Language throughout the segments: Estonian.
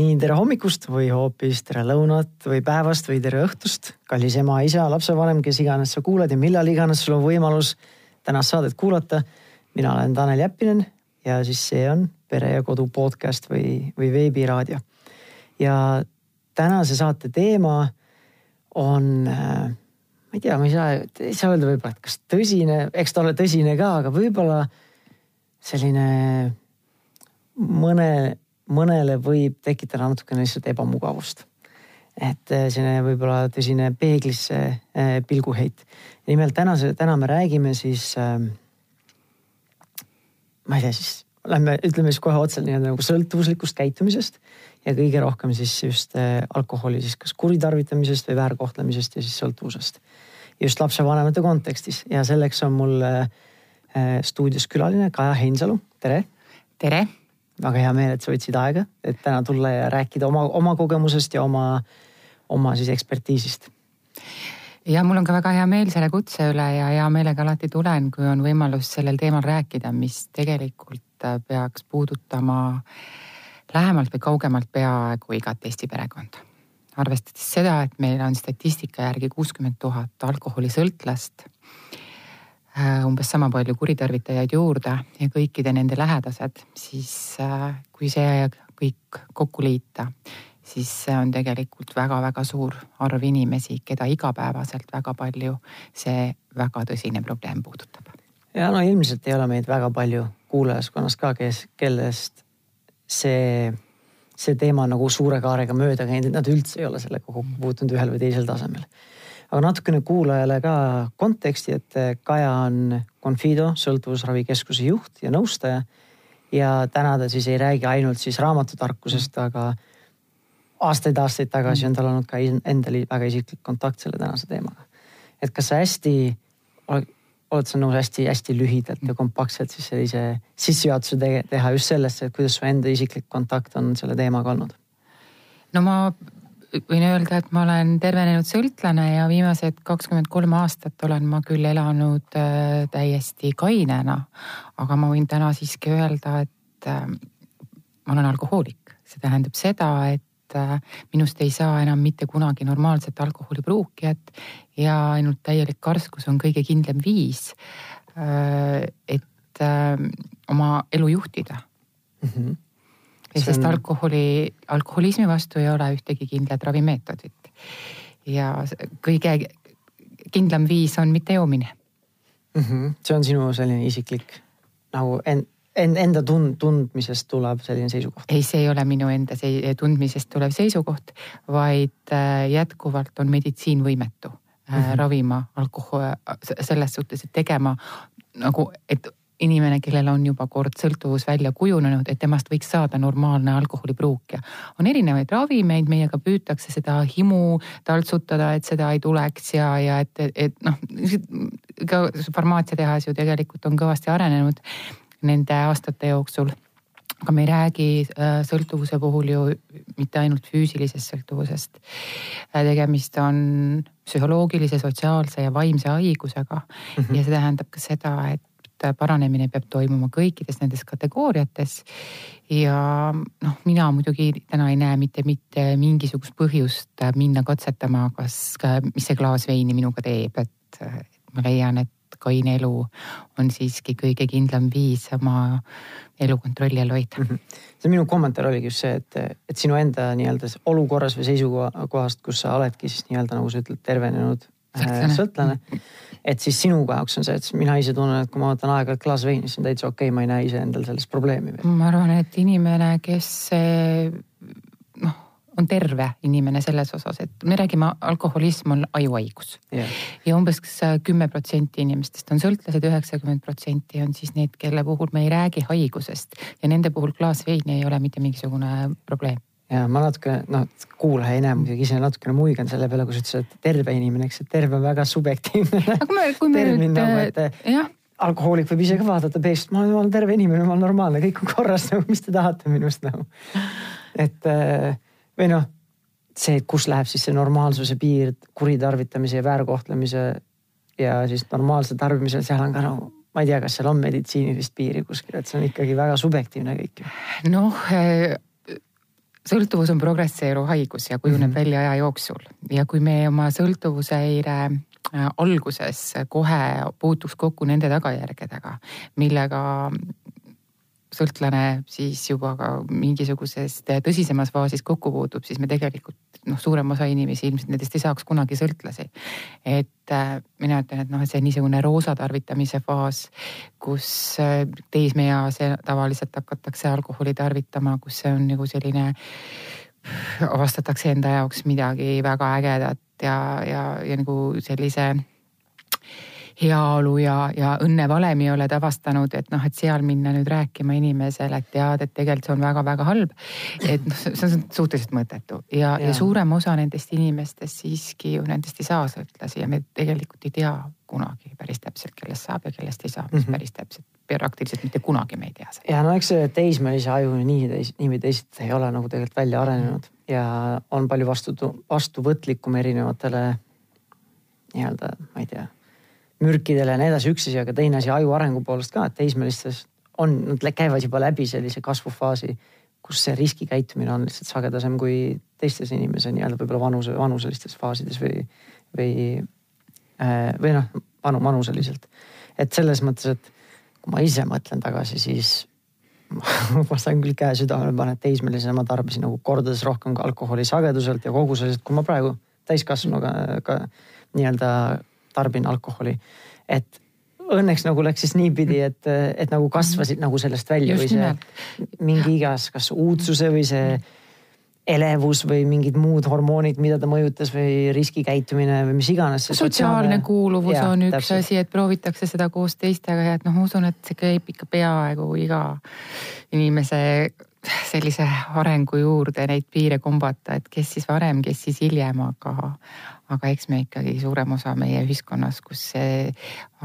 nii tere hommikust või hoopis tere lõunat või päevast või tere õhtust. kallis ema, isa, lapsevanem, kes iganes sa kuulad ja millal iganes sul on võimalus tänast saadet kuulata. mina olen Tanel Jeppinen ja siis see on Pere ja Kodu podcast või, või veebiraadio. ja tänase saate teema on, äh, ma ei tea, ma ei saa, ei saa öelda võib-olla, et kas tõsine, eks ta ole tõsine ka, aga võib-olla selline mõne mõnele võib tekitada natukene lihtsalt ebamugavust. et äh, selline võib-olla tõsine peeglisse äh, pilguheit. nimelt tänase, täna me räägime siis äh,, ma ei tea, siis lähme, ütleme siis kohe otse nii-öelda nagu sõltuvuslikust käitumisest ja kõige rohkem siis just äh, alkoholi siis kas kuritarvitamisest või väärkohtlemisest ja siis sõltuvusest. just lapsevanemate kontekstis ja selleks on mul äh, stuudios külaline Kaja Heinsalu, tere. tere väga hea meel, et sa võtsid aega, et täna tulla ja rääkida oma, oma kogemusest ja oma, oma siis ekspertiisist. ja mul on ka väga hea meel selle kutse üle ja hea meelega alati tulen, kui on võimalus sellel teemal rääkida, mis tegelikult peaks puudutama lähemalt või kaugemalt peaaegu igat Eesti perekonda. arvestades seda, et meil on statistika järgi kuuskümmend tuhat alkoholisõltlast umbes sama palju kuritarvitajaid juurde ja kõikide nende lähedased, siis äh, kui see kõik kokku liita, siis see on tegelikult väga-väga suur arv inimesi, keda igapäevaselt väga palju see väga tõsine probleem puudutab. ja no ilmselt ei ole meid väga palju kuulajaskonnas ka, kes, kellest see, see teema nagu suure kaarega mööda käinud, et nad üldse ei ole sellega kokku puutunud ühel või teisel tasemel aga natukene kuulajale ka konteksti, et Kaja on Confido sõltuvusravikeskuse juht ja nõustaja. ja täna ta siis ei räägi ainult siis raamatutarkusest, aga aastaid-aastaid tagasi on tal olnud ka endal väga isiklik kontakt selle tänase teemaga. et kas sa hästi, oled sa nõus hästi-hästi lühidalt ja kompaktselt siis sellise sissejuhatuse teha just sellesse, et kuidas su enda isiklik kontakt on selle teemaga olnud? no ma võin öelda, et ma olen tervenenud sõltlane ja viimased kakskümmend kolm aastat olen ma küll elanud äh, täiesti kainena. aga ma võin täna siiski öelda, et äh, ma olen alkohoolik, see tähendab seda, et äh, minust ei saa enam mitte kunagi normaalset alkoholipruukijat ja ainult täielik karskus on kõige kindlam viis, et oma elu juhtida mm. -hmm sest on... alkoholi, alkoholismi vastu ei ole ühtegi kindlat ravimeetodit. ja kõige kindlam viis on mitte joomine mm. -hmm. see on sinu selline isiklik nagu en, en, enda tund, tundmisest tuleb selline seisukoht? ei, see ei ole minu enda see, tundmisest tulev seisukoht, vaid äh, jätkuvalt on meditsiin võimetu mm -hmm. ravima alkohol, selles suhtes, et tegema nagu, et inimene, kellel on juba kord sõltuvus välja kujunenud, et temast võiks saada normaalne alkoholipruukija. on erinevaid ravimeid, meiega püütakse seda himu taltsutada, et seda ei tuleks ja, ja et, et, et noh, ka farmaatsiatehas ju tegelikult on kõvasti arenenud nende aastate jooksul aga me ei räägi äh, sõltuvuse puhul ju mitte ainult füüsilisest sõltuvusest. Äh, tegemist on psühholoogilise, sotsiaalse ja vaimse haigusega mm. -hmm. ja see tähendab ka seda, et et paranemine peab toimuma kõikides nendes kategooriates. ja noh, mina muidugi täna ei näe mitte, mitte mingisugust põhjust minna katsetama, kas, mis see klaas veini minuga teeb, et ma leian, et kaine elu on siiski kõige kindlam viis oma elu kontrolli all hoida mm. -hmm. see minu kommentaar oligi just see, et, et sinu enda nii-öelda olukorras või seisukohast, kus sa oledki siis nii-öelda nagu sa ütled, tervenenud sõltlane, et siis sinuga jaoks on see, et mina ise tunnen, et kui ma võtan aeg-ajalt klaas veini, siis on täitsa okei okay,, ma ei näe iseendal selles probleemi. ma arvan, et inimene, kes noh, on terve inimene selles osas, et me räägime, alkoholism on ajuhaigus. Yeah.. ja umbes kümme protsenti inimestest on sõltlased, üheksakümmend protsenti on siis need, kelle puhul me ei räägi haigusest. Ja nende puhul klaas veini ei ole mitte mingisugune probleem ja ma natuke noh, kuulaja ei näe muidugi ise natukene muigan selle peale, kui sa ütlesid, et terve inimene, eks, et terve on väga subjektiivne. aga me, kui me nüüd nagu, et, jah alkohoolik võib ise ka vaadata peeglist, ma olen terve inimene, ma olen normaalne, kõik on korras nagu, mis te tahate minust nagu. et äh, või noh, see, kus läheb siis see normaalsuse piir kuritarvitamise ja väärkohtlemise ja siis normaalse tarbimise, seal on ka nagu ma ei tea, kas seal on meditsiinilist piiri kuskil, et see on ikkagi väga subjektiivne kõik ju. noh sõltuvus on progresseeruv haigus ja kujuneb mm -hmm. välja aja jooksul ja kui me oma sõltuvushäire äh, alguses kohe puutuks kokku nende tagajärgedega, millega sõltlane siis juba ka mingisugusest tõsisemas faasis kokku puutub, siis me tegelikult noh, suurem osa inimesi ilmselt nendest ei saaks kunagi sõltlasi. et äh, mina ütlen, et noh, et see niisugune roosa tarvitamise faas, kus äh, teismeeas tavaliselt hakatakse alkoholi tarvitama, kus see on nagu selline avastatakse enda jaoks midagi väga ägedat ja, ja, ja nagu sellise heaolu ja, ja õnnevalemi oled avastanud, et noh, et seal minna nüüd rääkima inimesele, et tead, et tegelikult see on väga-väga halb. et noh, see on suhteliselt mõttetu ja, ja., ja suurem osa nendest inimestest siiski ju nendest ei saa sõltlasi ja me tegelikult ei tea kunagi päris täpselt, kellest saab ja kellest ei saa mm -hmm. päris täpselt. praktiliselt mitte kunagi me ei tea seda. ja no eks see teismelise aju nii nii või teisiti ei ole nagu tegelikult välja arenenud ja on palju vastu, vastuvõtlikum erinevatele nii-öelda, ma ei tea mürkidele ja nii edasi, üks asi, aga teine asi aju arengu poolest ka, et teismelistes on, nad käivad juba läbi sellise kasvufaasi, kus see riskikäitumine on lihtsalt sagedasem kui teistes inimese nii-öelda võib-olla vanuse, vanuselistes faasides või, või, äh, või noh, vanu, vanuseliselt. et selles mõttes, et kui ma ise mõtlen tagasi, siis ma saan küll käe südamele panna, et teismelisena ma tarbisin nagu kordades rohkem alkoholi sageduselt ja koguseliselt, kui ma praegu täiskasvanuga ka nii-öelda tarbin alkoholi. et õnneks nagu läks siis niipidi, et, et nagu kasvasid nagu sellest välja Just või see nimelt. mingi igas, kas uudsuse või see elevus või mingid muud hormoonid, mida ta mõjutas või riskikäitumine või mis iganes. sotsiaalne kuuluvus ja, on üks täpselt. asi, et proovitakse seda koos teistega ja et noh, ma usun, et see käib ikka peaaegu iga inimese sellise arengu juurde neid piire kombata, et kes siis varem, kes siis hiljem, aga, aga eks me ikkagi suurem osa meie ühiskonnas, kus see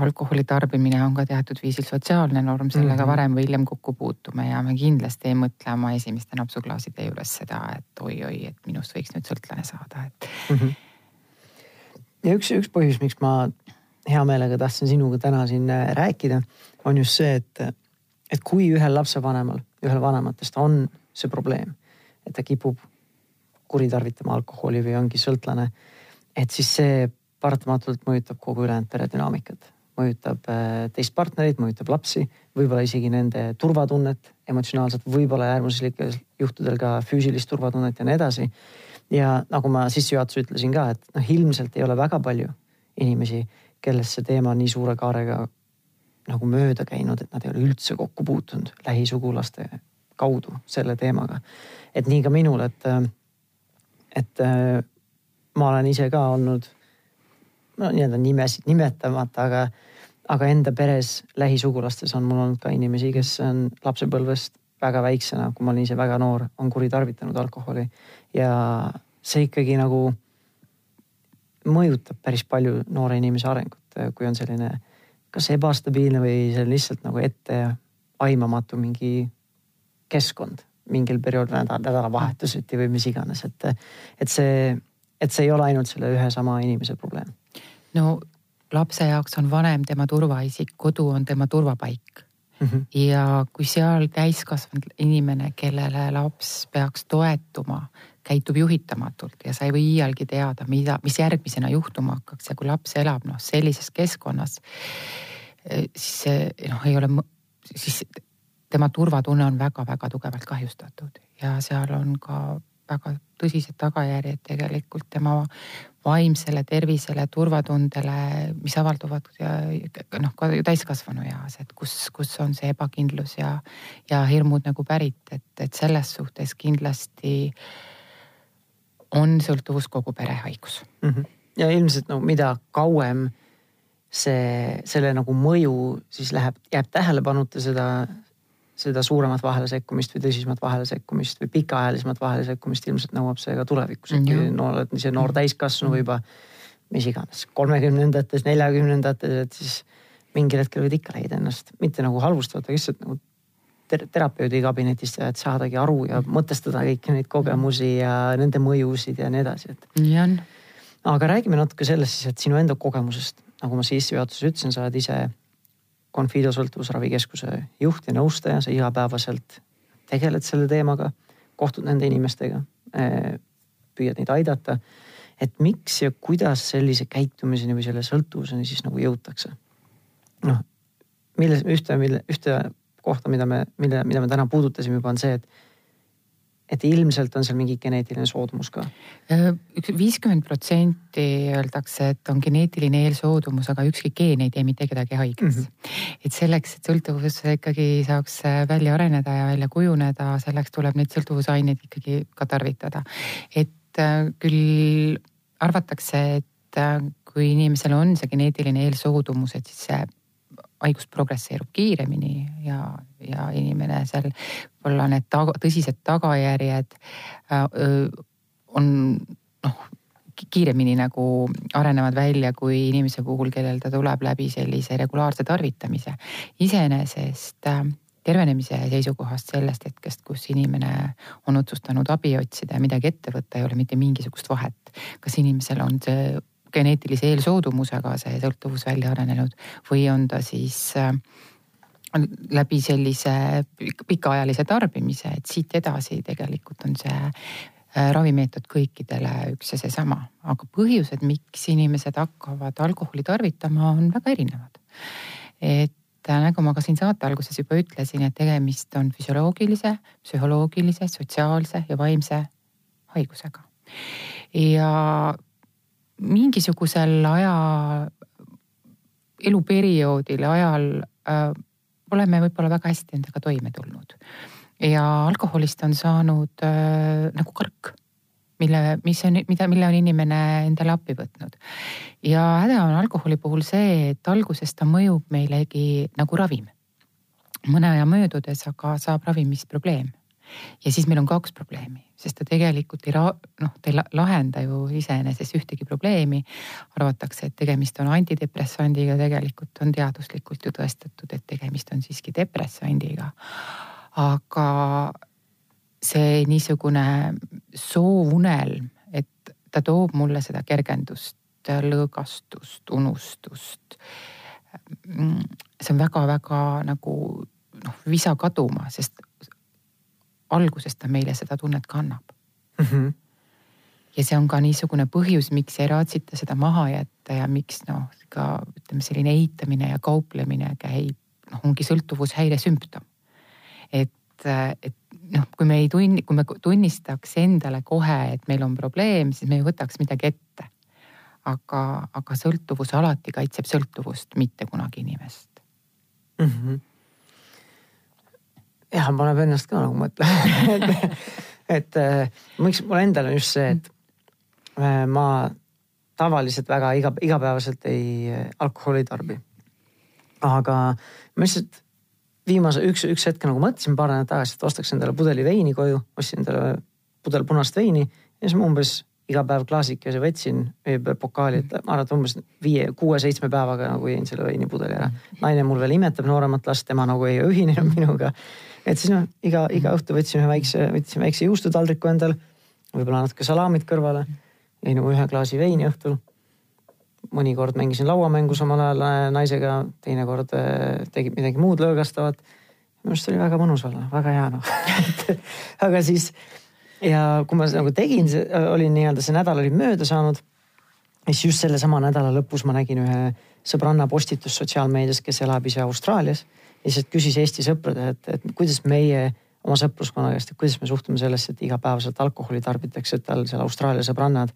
alkoholi tarbimine on ka teatud viisil sotsiaalne norm, sellega mm -hmm. varem või hiljem kokku puutume ja me kindlasti ei mõtle oma esimeste napsuklaaside juures seda, et oi-oi, et minust võiks nüüd sõltlane saada, et mm. -hmm. ja üks, üks põhjus, miks ma hea meelega tahtsin sinuga täna siin äh, rääkida, on just see, et, et kui ühel lapsevanemal, ühel vanematest on see probleem, et ta kipub kuritarvitama alkoholi või ongi sõltlane et siis see paratamatult mõjutab kogu ülejäänud pere dünaamikat, mõjutab äh, teist partnerit, mõjutab lapsi, võib-olla isegi nende turvatunnet emotsionaalselt, võib-olla äärmuslikel juhtudel ka füüsilist turvatunnet ja nii edasi. ja nagu ma sissejuhatuses ütlesin ka, et noh, ilmselt ei ole väga palju inimesi, kellest see teema nii suure kaarega nagu mööda käinud, et nad ei ole üldse kokku puutunud lähisugulaste kaudu selle teemaga. et nii ka minul, et, et ma olen ise ka olnud no nii-öelda nimesid nimetamata, aga, aga enda peres lähisugulastes on mul olnud ka inimesi, kes on lapsepõlvest väga väiksena, kui ma olin ise väga noor, on kuritarvitanud alkoholi. Ja see ikkagi nagu mõjutab päris palju noore inimese arengut, kui on selline kas ebastabiilne või see lihtsalt nagu etteaimamatu mingi keskkond mingil perioodil nädal, nädalavahetuseti või mis iganes, et, et see et see ei ole ainult selle ühe sama inimese probleem. no lapse jaoks on vanem tema turvaisik, kodu on tema turvapaik mm. -hmm. ja kui seal täiskasvanud inimene, kellele laps peaks toetuma, käitub juhitamatult ja sa ei või iialgi teada, mida, mis järgmisena juhtuma hakkaks ja kui laps elab noh, sellises keskkonnas, eh, siis noh, ei ole, siis tema turvatunne on väga-väga tugevalt kahjustatud ja seal on ka väga tõsised tagajärjed tegelikult tema vaimsele tervisele, turvatundele, mis avalduvad noh, ka täiskasvanu eas, et kus, kus on see ebakindlus ja, ja hirmud nagu pärit, et, et selles suhtes kindlasti on sõltuvus kogu pere haigus mm. -hmm. ja ilmselt no mida kauem see, selle nagu mõju siis läheb, jääb tähelepanuta, seda seda suuremat vahelesekkumist või tõsisemat vahelesekkumist või pikaajalisemat vahelesekkumist ilmselt nõuab see ka tulevikus, et kui no oled see noor täiskasvanu või juba mis iganes, kolmekümnendates, neljakümnendates, et siis mingil hetkel võid ikka leida ennast mitte nagu halvustavalt, vaid lihtsalt nagu ter terapeudi kabinetist ja et saadagi aru ja mõtestada kõiki neid kogemusi ja nende mõjusid ja nii edasi, et. nii on. aga räägime natuke sellest siis, et sinu enda kogemusest, nagu ma sissejuhatuses ütlesin, sa oled ise Confido sõltuvusravikeskuse juht ja nõustaja, sa igapäevaselt tegeled selle teemaga. kohtud nende inimestega, püüad neid aidata. et miks ja kuidas sellise käitumiseni või selle sõltuvuseni siis nagu jõutakse? noh, milles ühte, mille ühte kohta, mida me, mille, mida me täna puudutasime juba on see, et et ilmselt on seal mingi geneetiline soodumus ka. üks viiskümmend protsenti öeldakse, et on geneetiline eelsoodumus, aga ükski geen ei tee mitte kedagi haigeks mm. -hmm. et selleks, et sõltuvus ikkagi saaks välja areneda ja välja kujuneda, selleks tuleb neid sõltuvusaineid ikkagi ka tarvitada. et äh, küll arvatakse, et äh, kui inimesel on see geneetiline eelsoodumus, et siis see haigus progresseerub kiiremini ja, ja inimene seal võib-olla need taga, tõsised tagajärjed öö, on noh, kiiremini nagu arenevad välja kui inimese puhul, kellel ta tuleb läbi sellise regulaarse tarvitamise. iseenesest tervenemise seisukohast sellest hetkest, kus inimene on otsustanud abi otsida ja midagi ette võtta, ei ole mitte mingisugust vahet. kas inimesel on see geneetilise eelsoodumusega see sõltuvus välja arenenud või on ta siis äh, läbi sellise pikaajalise tarbimise, et siit edasi tegelikult on see äh, ravimeetod kõikidele üks ja seesama, aga põhjused, miks inimesed hakkavad alkoholi tarvitama, on väga erinevad. et äh, nagu ma ka siin saate alguses juba ütlesin, et tegemist on füsioloogilise, psühholoogilise, sotsiaalse ja vaimse haigusega. ja mingisugusel aja, eluperioodil, ajal äh, oleme võib-olla väga hästi endaga toime tulnud. ja alkoholist on saanud äh, nagu kark, mille, mis on, mida, mille on inimene endale appi võtnud. ja häda on alkoholi puhul see, et alguses ta mõjub meilegi nagu ravim. mõne aja möödudes aga saab ravimist probleem ja siis meil on kaks probleemi, sest ta tegelikult ei noh, ta ei lahenda ju iseenesest ühtegi probleemi. arvatakse, et tegemist on antidepressandiga, tegelikult on teaduslikult ju tõestatud, et tegemist on siiski depressandiga. aga see niisugune soovunelm, et ta toob mulle seda kergendust, lõõgastust, unustust. see on väga-väga nagu noh, visa kaduma, sest algusest ta meile seda tunnet ka annab mm. -hmm. ja see on ka niisugune põhjus, miks ei raatsita seda maha jätta ja miks noh, ka ütleme, selline eitamine ja kauplemine käib, noh, ongi sõltuvushäire sümptom. et, et noh, kui me ei tunni, kui me tunnistaks endale kohe, et meil on probleem, siis me ei võtaks midagi ette. aga, aga sõltuvus alati kaitseb sõltuvust, mitte kunagi inimest mm. -hmm jah, paneb ennast ka nagu mõtlema et, et äh, miks mul endal on just see, et äh, ma tavaliselt väga iga, igapäevaselt ei, äh, alkoholi ei tarbi. aga ma lihtsalt viimase üks, üks hetk nagu mõtlesin paar nädalat tagasi, et ostaks endale pudeli veini koju, ostsin endale pudel punast veini ja siis ma umbes iga päev klaasikese võtsin, pokaali, et ma arvan, et umbes viie, kuue-seitsme päevaga nagu jõin selle veinipudeli ära. naine mul veel imetab nooremat last, tema nagu ei ühinenud minuga et siis noh, iga, iga õhtu võtsin ühe väikse, võtsin väikse juustutaldriku endale, võib-olla natuke salamit kõrvale, jõin ühe klaasi veini õhtul. mõnikord mängisin lauamängu samal ajal äh, naisega, teinekord äh, tegid midagi muud lõõgastavat. minu arust oli väga mõnus olla, väga hea noh aga siis ja kui ma nagu tegin, olin nii-öelda see nädal oli mööda saanud. siis just sellesama nädala lõpus ma nägin ühe sõbranna postitust sotsiaalmeedias, kes elab ise Austraalias lihtsalt küsis Eesti sõpradele, et, et kuidas meie oma sõpruskonna käest, et kuidas me suhtume sellesse, et igapäevaselt alkoholi tarbitakse, et tal seal Austraalia sõbrannad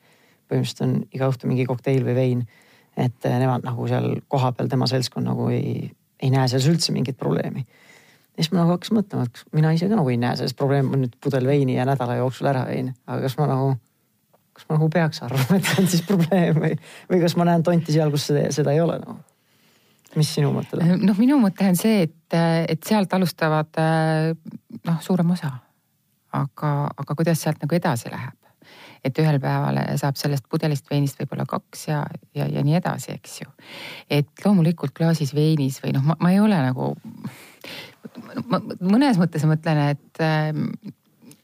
põhimõtteliselt on iga õhtu mingi kokteil või vein. et nemad nagu seal kohapeal tema seltskond nagu ei, ei näe selles üldse mingit probleemi. ja siis ma nagu hakkasin mõtlema, et mina ise ka nagu ei näe selles probleemi, ma nüüd pudel veini ja nädala jooksul ära jõin, aga kas ma nagu, kas ma nagu peaks arvama, et see on siis probleem või, või kas ma näen tonti seal, kus seda, seda ei ole nagu no? Mis sinu mõte on? noh, minu mõte on see, et, et sealt alustavad noh, suurem osa. aga, aga kuidas sealt nagu edasi läheb? et ühel päeval saab sellest pudelist veinist võib-olla kaks ja, ja, ja nii edasi, eks ju. et loomulikult klaasis veinis või noh, ma ei ole nagu, ma mõnes mõttes mõtlen, et,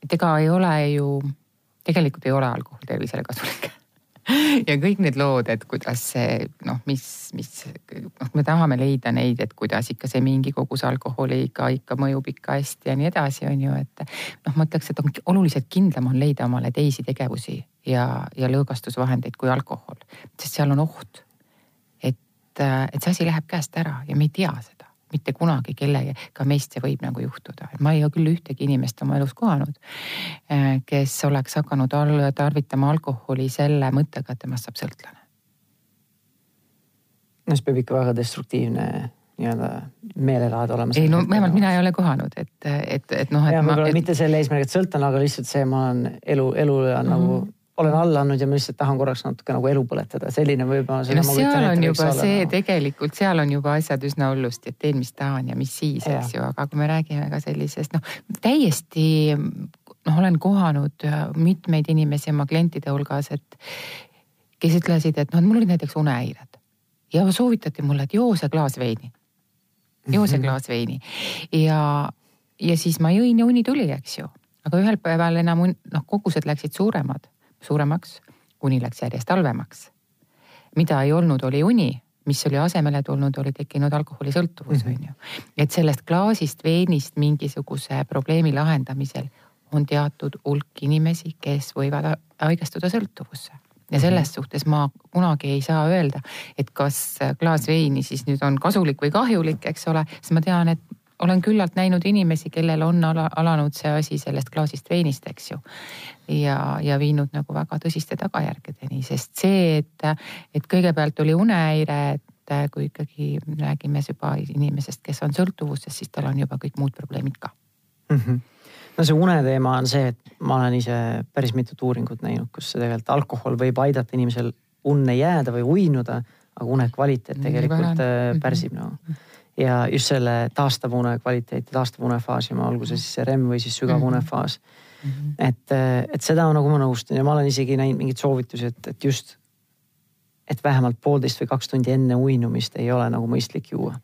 et ega ei ole ju, tegelikult ei ole alkohol tervisele kasulik ja kõik need lood, et kuidas see noh, mis, mis noh, me tahame leida neid, et kuidas ikka see mingi kogus alkoholi ikka, ikka mõjub ikka hästi ja nii edasi, on ju, et noh, ma ütleks, et on oluliselt kindlam on leida omale teisi tegevusi ja, ja lõõgastusvahendeid kui alkohol, sest seal on oht, et, et see asi läheb käest ära ja me ei tea seda mitte kunagi kellega meist see võib nagu juhtuda. ma ei ole küll ühtegi inimest oma elus kohanud, eh, kes oleks hakanud tarvitama alkoholi selle mõttega, et temast saab sõltlane. no see peab ikka väga destruktiivne nii-öelda meelelaad olema. ei no vähemalt mina ei ole kohanud, et, et, et noh. jah, võib-olla et... mitte selle eesmärgiga, et sõltlane, aga lihtsalt see, ma olen elu, elule on mm -hmm. nagu mhm olen alla andnud ja ma lihtsalt tahan korraks natuke nagu elu põletada, selline võib-olla. no seal on juba see olla, tegelikult, seal on juba asjad üsna hullusti, et teen, mis tahan ja mis siis, eks ju, aga kui me räägime ka sellisest noh, täiesti noh, olen kohanud äh, mitmeid inimesi oma klientide hulgas, et kes ütlesid, et noh, mul olid näiteks unehäired ja soovitati mulle, et joo see klaas veini. joo see mhm. klaas veini ja, ja siis ma jõin ja uni tuli, eks ju aga ühel päeval enam noh, kogused läksid suuremad suuremaks, uni läks järjest halvemaks. mida ei olnud, oli uni, mis oli asemele tulnud, oli tekkinud alkoholisõltuvus, mhm. on ju. et sellest klaasist, veenist mingisuguse probleemi lahendamisel on teatud hulk inimesi, kes võivad haigestuda sõltuvusse ja selles mhm. suhtes ma kunagi ei saa öelda, et kas klaas veini siis nüüd on kasulik või kahjulik, eks ole, sest ma tean, et olen küllalt näinud inimesi, kellel on ala, alanud see asi sellest klaasist veinist, eks ju. ja, ja viinud nagu väga tõsiste tagajärgedeni, sest see, et, et kõigepealt oli unehäire, et kui ikkagi räägime juba inimesest, kes on sõltuvuses, siis tal on juba kõik muud probleemid ka mm. -hmm no see uneteema on see, et ma olen ise päris mitut uuringut näinud, kus tegelikult alkohol võib aidata inimesel unne jääda või uinuda, aga une kvaliteet tegelikult Vähem. pärsib no ja just selle taastava une kvaliteeti, taastava unefaasi, olgu see siis REM või siis sügav unefaas mm. -hmm. et, et seda nagu ma nõustun ja ma olen isegi näinud mingeid soovitusi, et, et just, et vähemalt poolteist või kaks tundi enne uinumist ei ole nagu mõistlik juua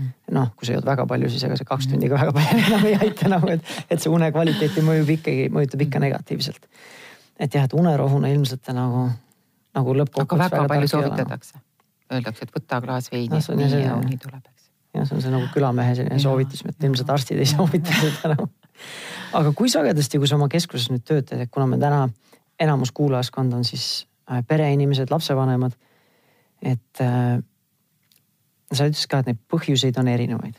-hmm. noh, kui sa jood väga palju, siis ega see kaks tundi ka väga palju enam ei aita nagu, et, et see une kvaliteeti mõjub ikkagi, mõjutab ikka negatiivselt. et jah, et unerohuna ilmselt nagu, nagu lõppkokkuvõttes. aga väga, väga palju soovitatakse. Öeldakse, et võta klaas veini no,, nii ja uni tuleb jah, see on see nagu külamehe selline soovitus, et ilmselt arstid ei soovita seda nagu. aga kui sagedasti, kui sa oma keskuses nüüd töötad, et kuna me täna enamus kuulajaskond on siis äh, pereinimesed, lapsevanemad. et äh, sa ütlesid ka, et neid põhjuseid on erinevaid.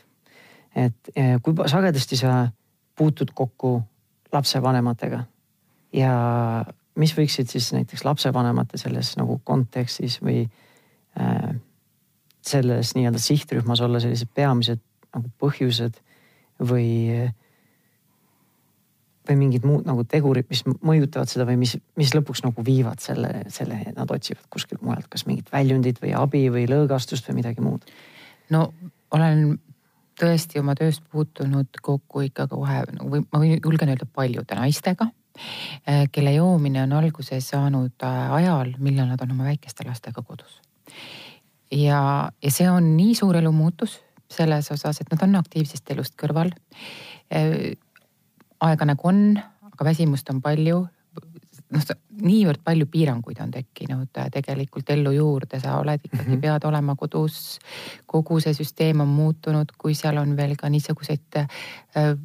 et äh, kui sagedasti sa puutud kokku lapsevanematega ja mis võiksid siis näiteks lapsevanemate selles nagu kontekstis või äh, selles nii-öelda sihtrühmas olla sellised peamised nagu põhjused või, või mingid muud nagu tegurid, mis mõjutavad seda või mis, mis lõpuks nagu viivad selle, selle, nad otsivad kuskilt mujalt, kas mingit väljundit või abi või lõõgastust või midagi muud? no olen tõesti oma tööst puutunud kokku ikka kohe või ma võin, julgen öelda paljude naistega eh, kelle joomine on alguse saanud äh, ajal, millal nad on oma väikeste lastega kodus ja, ja see on nii suur elumuutus selles osas, et nad on aktiivsest elust kõrval. Äh, aega nagu on, aga väsimust on palju. noh, niivõrd palju piiranguid on tekkinud äh, tegelikult ellu juurde, sa oled ikkagi mm, -hmm. pead olema kodus. kogu see süsteem on muutunud, kui seal on veel ka niisuguseid äh,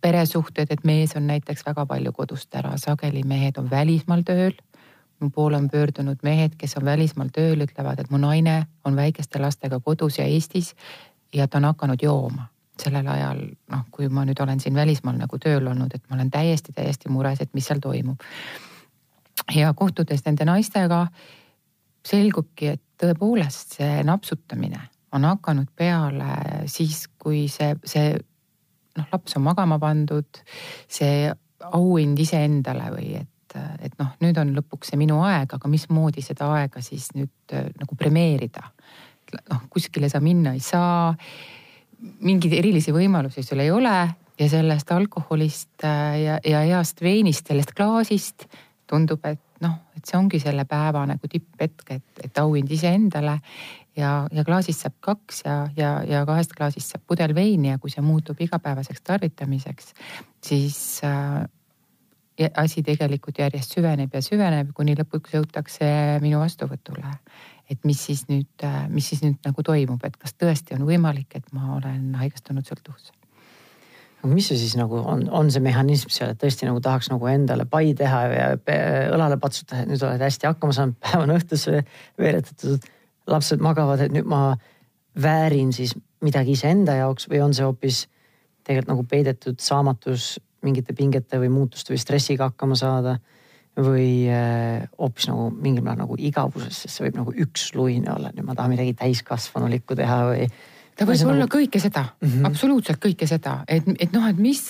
peresuhted, et mees on näiteks väga palju kodust ära, sageli mehed on välismaal tööl mu poole on pöördunud mehed, kes on välismaal tööl, ütlevad, et mu naine on väikeste lastega kodus ja Eestis ja ta on hakanud jooma sellel ajal, noh, kui ma nüüd olen siin välismaal nagu tööl olnud, et ma olen täiesti, täiesti mures, et mis seal toimub. ja kohtudes nende naistega selgubki, et tõepoolest see napsutamine on hakanud peale siis, kui see, see noh, laps on magama pandud, see auhind iseendale või et et, et noh, nüüd on lõpuks see minu aeg, aga mismoodi seda aega siis nüüd äh, nagu premeerida. noh, kuskile sa minna ei saa. mingeid erilisi võimalusi sul ei ole ja sellest alkoholist äh, ja, ja heast veinist, sellest klaasist tundub, et noh, et see ongi selle päeva nagu tipphetk, et, et auhind iseendale ja, ja klaasist saab kaks ja, ja, ja kahest klaasist saab pudel veini ja kui see muutub igapäevaseks tarvitamiseks, siis äh, asi tegelikult järjest süveneb ja süveneb, kuni lõpuks jõutakse minu vastuvõtule. et mis siis nüüd, mis siis nüüd nagu toimub, et kas tõesti on võimalik, et ma olen haigestunud sõltuvusse aga mis see siis nagu on, on see mehhanism seal, et tõesti nagu tahaks nagu endale pai teha ja õlale patsutada, et nüüd oled hästi hakkama saanud, päev on õhtusse veeretatud, lapsed magavad, et nüüd ma väärin siis midagi iseenda jaoks või on see hoopis tegelikult nagu peidetud saamatus mingite pingete või muutuste või stressiga hakkama saada. või äh, hoopis nagu mingil määral nagu igavuses, sest see võib nagu üksluine olla, nüüd ma tahan midagi täiskasvanulikku teha või ta võib olla nagu... kõike seda mm, -hmm. absoluutselt kõike seda, et, et noh, et mis,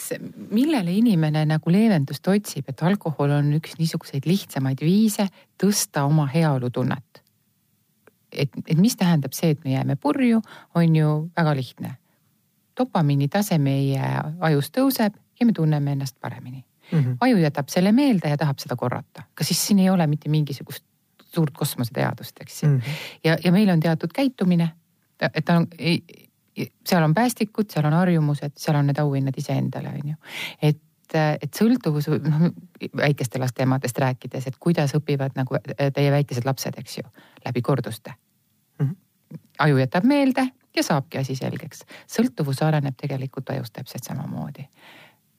millele inimene nagu leevendust otsib, et alkohol on üks niisuguseid lihtsamaid viise tõsta oma heaolutunnet. et, et mis tähendab see, et me jääme purju, on ju väga lihtne. dopamiini tase meie ajus tõuseb ja me tunneme ennast paremini mm. -hmm. aju jätab selle meelde ja tahab seda korrata, kas siis siin ei ole mitte mingisugust suurt kosmoseteadust, eks ju mm -hmm.. ja, ja meil on teatud käitumine, et ta on, seal on päästikud, seal on harjumused, seal on need auhinnad iseendale, on ju. et et sõltuvus, noh väikeste laste emadest rääkides, et kuidas õpivad nagu teie väikesed lapsed, eks ju, läbi korduste mm. -hmm. aju jätab meelde ja saabki asi selgeks. sõltuvus areneb tegelikult ajus täpselt samamoodi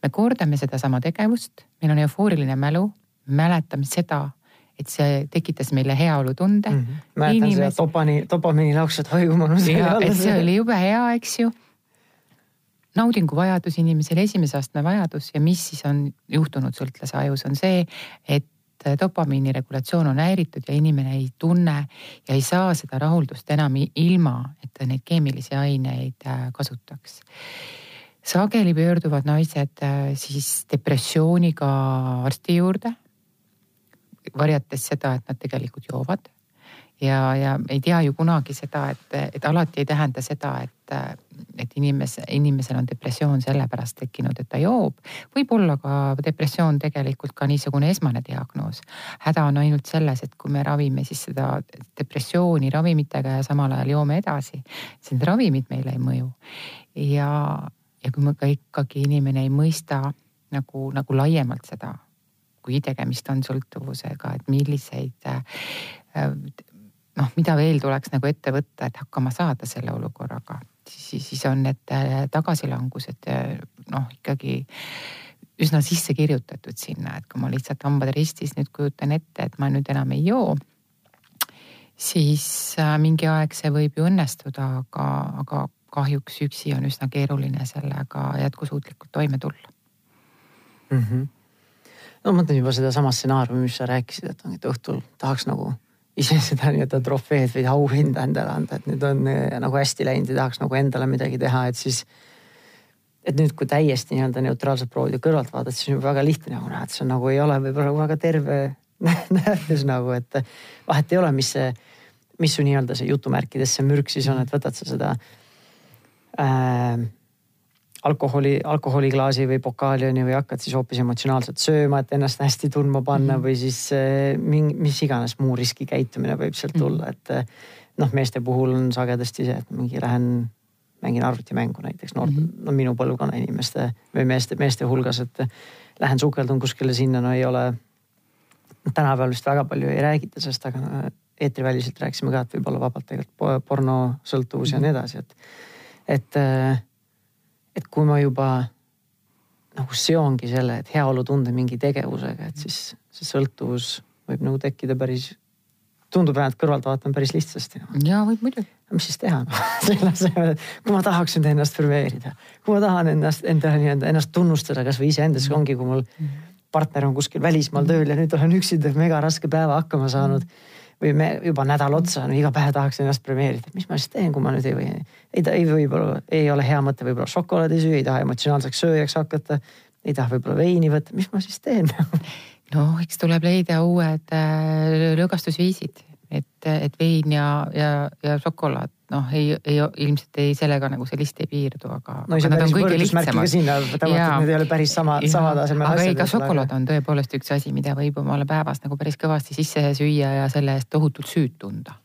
me kordame sedasama tegevust, meil on eufooriline mälu, mäletame seda, et see tekitas meile heaolutunde mm. -hmm. mäletan Inimes... seda dopani, dopamiini lauksed haigumanus. et see oli jube hea, eks ju. naudinguvajadus inimesel, esimese astme vajadus ja mis siis on juhtunud sõltlase ajus, on see, et dopamiini regulatsioon on häiritud ja inimene ei tunne ja ei saa seda rahuldust enam ilma, et ta neid keemilisi aineid äh, kasutaks sageli pöörduvad naised äh, siis depressiooniga arsti juurde, varjates seda, et nad tegelikult joovad. ja, ja ei tea ju kunagi seda, et, et alati ei tähenda seda, et, et inimese, inimesel on depressioon sellepärast tekkinud, et ta joob. võib olla ka depressioon tegelikult ka niisugune esmane diagnoos. häda on ainult selles, et kui me ravime siis seda depressiooni ravimitega ja samal ajal joome edasi, siis need ravimid meile ei mõju. ja, ja kui me ka ikkagi inimene ei mõista nagu, nagu laiemalt seda, kui tegemist on sõltuvusega, et milliseid äh, noh, mida veel tuleks nagu ette võtta, et hakkama saada selle olukorraga, siis, siis on need äh, tagasilangused äh, noh, ikkagi üsna sisse kirjutatud sinna, et kui ma lihtsalt hambad ristis nüüd kujutan ette, et ma nüüd enam ei joo siis mingi aeg see võib ju õnnestuda, aga, aga kahjuks üksi on üsna keeruline sellega jätkusuutlikult toime tulla mm. -hmm. no ma mõtlen juba sedasama stsenaariumi, mis sa rääkisid, et, õhtul tahaks nagu ise seda nii-öelda trofeed või auhinda endale anda, et nüüd on eh, nagu hästi läinud ja tahaks nagu endale midagi teha, et siis. et nüüd, kui täiesti nii-öelda neutraalselt proovida kõrvalt vaadata, siis on juba väga lihtne nagu näha, et see on nagu ei ole võib-olla väga terve nähtus nagu, et vahet ei ole, mis see, mis su nii-öelda see jutumärkides see mürk siis on, et võtad sa seda äh, alkoholi, alkoholiklaasi või pokaali on ju, või hakkad siis hoopis emotsionaalselt sööma, et ennast hästi tundma panna mm -hmm. või siis äh, mingi, mis iganes muu riskikäitumine võib sealt mhm. tulla, et äh, noh, meeste puhul on sagedasti see, et mingi lähen mängin arvutimängu näiteks noort mm, -hmm. no minu põlvkonna inimeste või meeste, meeste hulgas, et lähen sukeldun kuskile sinna, no ei ole. tänapäeval vist väga palju ei räägita sellest, aga eetriväliselt rääkisime ka, et võib olla vabalt tegelikult pornosõltuvus mm -hmm. ja nii edasi, et et, äh, et kui ma juba nagu seongi selle, et heaolutunde mingi tegevusega, et siis see sõltuvus võib nagu tekkida päris, tundub vähemalt kõrvalt vaatan päris lihtsasti. ja võib muidugi. mis siis teha no? selle asemel, et kui ma tahaks nüüd ennast premeerida, kui ma tahan ennast, endale nii-öelda ennast tunnustada kasvõi iseendas ongi, kui mul partner on kuskil välismaal tööl ja nüüd olen üksinda mega raske päeva hakkama saanud mm või me juba nädal otsa no iga päev tahaks ennast premeerida, mis ma siis teen, kui ma nüüd ei või, ei, ei võib-olla ei ole hea mõte võib-olla šokolaadi süüa, ei taha emotsionaalseks sööjaks hakata, ei taha võib-olla veini võtta, mis ma siis teen? No eks tuleb leida uued äh, lõõgastusviisid, et, et vein ja, ja, ja šokolaad noh, ei, ei ilmselt ei sellega nagu see list ei piirdu, aga. no see on päris võrdusmärkiga sinna, tavaliselt need ei ole päris sama, sama tasemel asjad. aga ei, ka šokolaad on tõepoolest üks asi, mida võib omale päevas nagu päris kõvasti sisse süüa ja selle eest tohutult süüd tunda.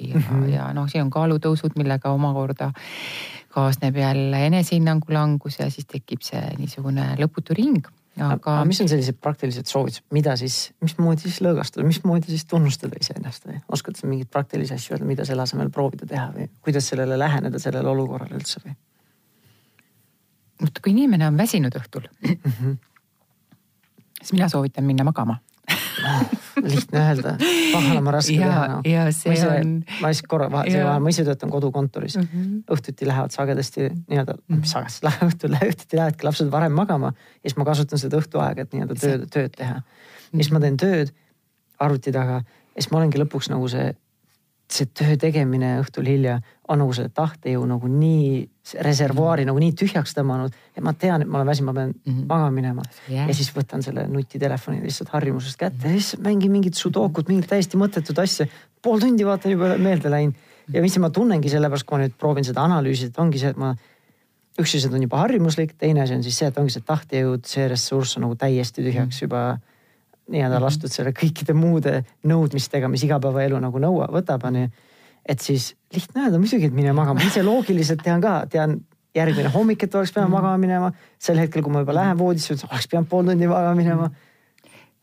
ja mm, -hmm. ja noh, siin on kaalutõusud, millega omakorda kaasneb jälle enesehinnangu langus ja siis tekib see niisugune lõputu ring aga. mis on sellised praktilised soovitused, mida siis, mismoodi siis lõõgastada, mismoodi siis tunnustada iseennast või oskad sa mingeid praktilisi asju öelda, mida selle asemel proovida teha või kuidas sellele läheneda, sellele olukorrale üldse või? vot kui inimene on väsinud õhtul mm, -hmm. siis mina soovitan minna magama lihtne öelda, pahal on raske ja, teha no.. ja see ma ise, on. ma lihtsalt korra vahel, ma ise töötan kodukontoris mm. -hmm. õhtuti lähevad sagedasti nii-öelda mm, -hmm. mis sagedasti lähevad, õhtul õhtuti lähevadki lapsed varem magama ja siis ma kasutan seda õhtuaega, et nii-öelda tööd, tööd teha. -hmm. ja siis ma teen tööd arvuti taga ja siis ma olengi lõpuks nagu see see töö tegemine õhtul hilja on nagu selle tahtejõu nagu nii, reservuaari nagu nii tühjaks tõmmanud, et ma tean, et ma olen väsinud, ma pean mm -hmm. magama minema yeah.. ja siis võtan selle nutitelefoni lihtsalt harjumusest kätte ja siis mängin mingit sudokut, mingit täiesti mõttetut asja. pool tundi vaatan juba meelde läinud ja mis ma tunnengi sellepärast, kui ma nüüd proovin seda analüüsida, et ongi see, et ma. üks asi on juba harjumuslik, teine asi on siis see, et ongi see tahtejõud, see ressurss on nagu täiesti tühjaks juba nii-öelda mhm. lastud selle kõikide muude nõudmistega, mis igapäevaelu nagu nõuab, võtab, onju. Et siis lihtne öelda muidugi, et mine magama, ise loogiliselt tean ka, tean järgmine hommik, et oleks pidanud mhm. magama minema. sel hetkel, kui ma juba lähen voodisse, oleks pidanud pool tundi magama minema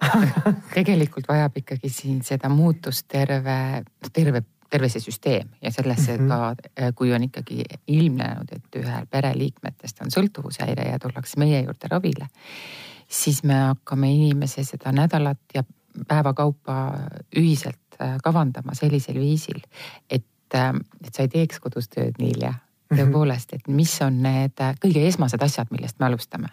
tegelikult vajab ikkagi siin seda muutust terve, terve, terve see süsteem ja sellesse mm -hmm. ka, kui on ikkagi ilmnenud, et ühel pereliikmetest on sõltuvushäire ja tullakse meie juurde ravile siis me hakkame inimese seda nädalat ja päeva kaupa ühiselt äh, kavandama sellisel viisil, et, äh, et sa ei teeks kodus tööd nii hilja. Mhm. tõepoolest, et mis on need äh, kõige esmased asjad, millest me alustame.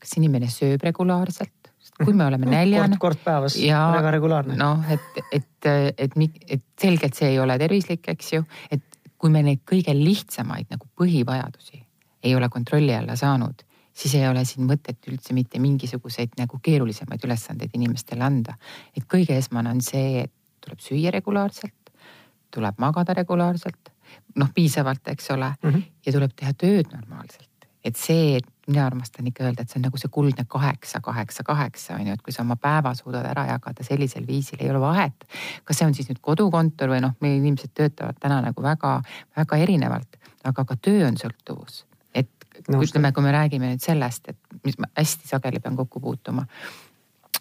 kas inimene sööb regulaarselt, kui me oleme näljane. kord, kord päevas, väga regulaarne. noh, et, et, et, et, et selgelt see ei ole tervislik, eks ju, et kui me neid kõige lihtsamaid nagu põhivajadusi ei ole kontrolli alla saanud siis ei ole siin mõtet üldse mitte mingisuguseid nagu keerulisemaid ülesandeid inimestele anda. et kõige esmane on see, et tuleb süüa regulaarselt, tuleb magada regulaarselt, noh piisavalt, eks ole mm, -hmm. ja tuleb teha tööd normaalselt. et see, et mina armastan ikka öelda, et see on nagu see kuldne kaheksa, kaheksa, kaheksa on ju, et kui sa oma päeva suudad ära jagada sellisel viisil, ei ole vahet. kas see on siis nüüd kodukontor või noh, meie inimesed töötavad täna nagu väga-väga erinevalt, aga ka töö on sõltuvus no, ütleme, kui me räägime nüüd sellest, et mis ma hästi sageli pean kokku puutuma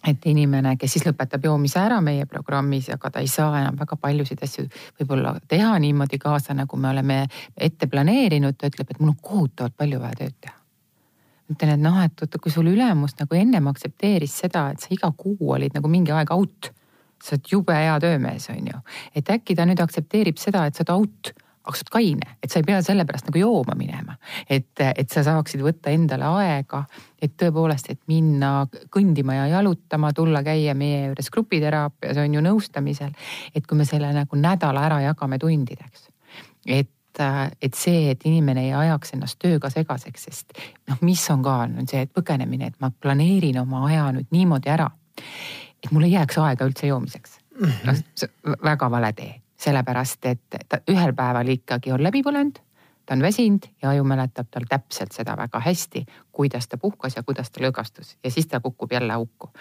et inimene, kes siis lõpetab joomise ära meie programmis, aga ta ei saa enam väga paljusid asju võib-olla teha niimoodi kaasa, nagu me oleme ette planeerinud, ta ütleb, et mul on kohutavalt palju vaja tööd teha. ütlen, et noh, et oota, kui sul ülemus nagu ennem aktsepteeris seda, et sa iga kuu olid nagu mingi aeg out. sa oled jube hea töömees, on ju, et äkki ta nüüd aktsepteerib seda, et sa oled out aga sa oled kaine, et sa ei pea sellepärast nagu jooma minema. et, et sa saaksid võtta endale aega, et tõepoolest, et minna kõndima ja jalutama, tulla käia meie juures grupiteraapias on ju nõustamisel. et kui me selle nagu nädala ära jagame tundideks, et et see, et inimene ei ajaks ennast tööga segaseks, sest noh, mis on ka, on see, et põgenemine, et ma planeerin oma aja nüüd niimoodi ära, et mul ei jääks aega üldse joomiseks. noh, see väga vale tee sellepärast et ta ühel päeval ikkagi on läbi põlenud, ta on väsinud ja aju mäletab tal täpselt seda väga hästi, kuidas ta puhkas ja kuidas ta lõõgastus. Ja siis ta kukub jälle auku.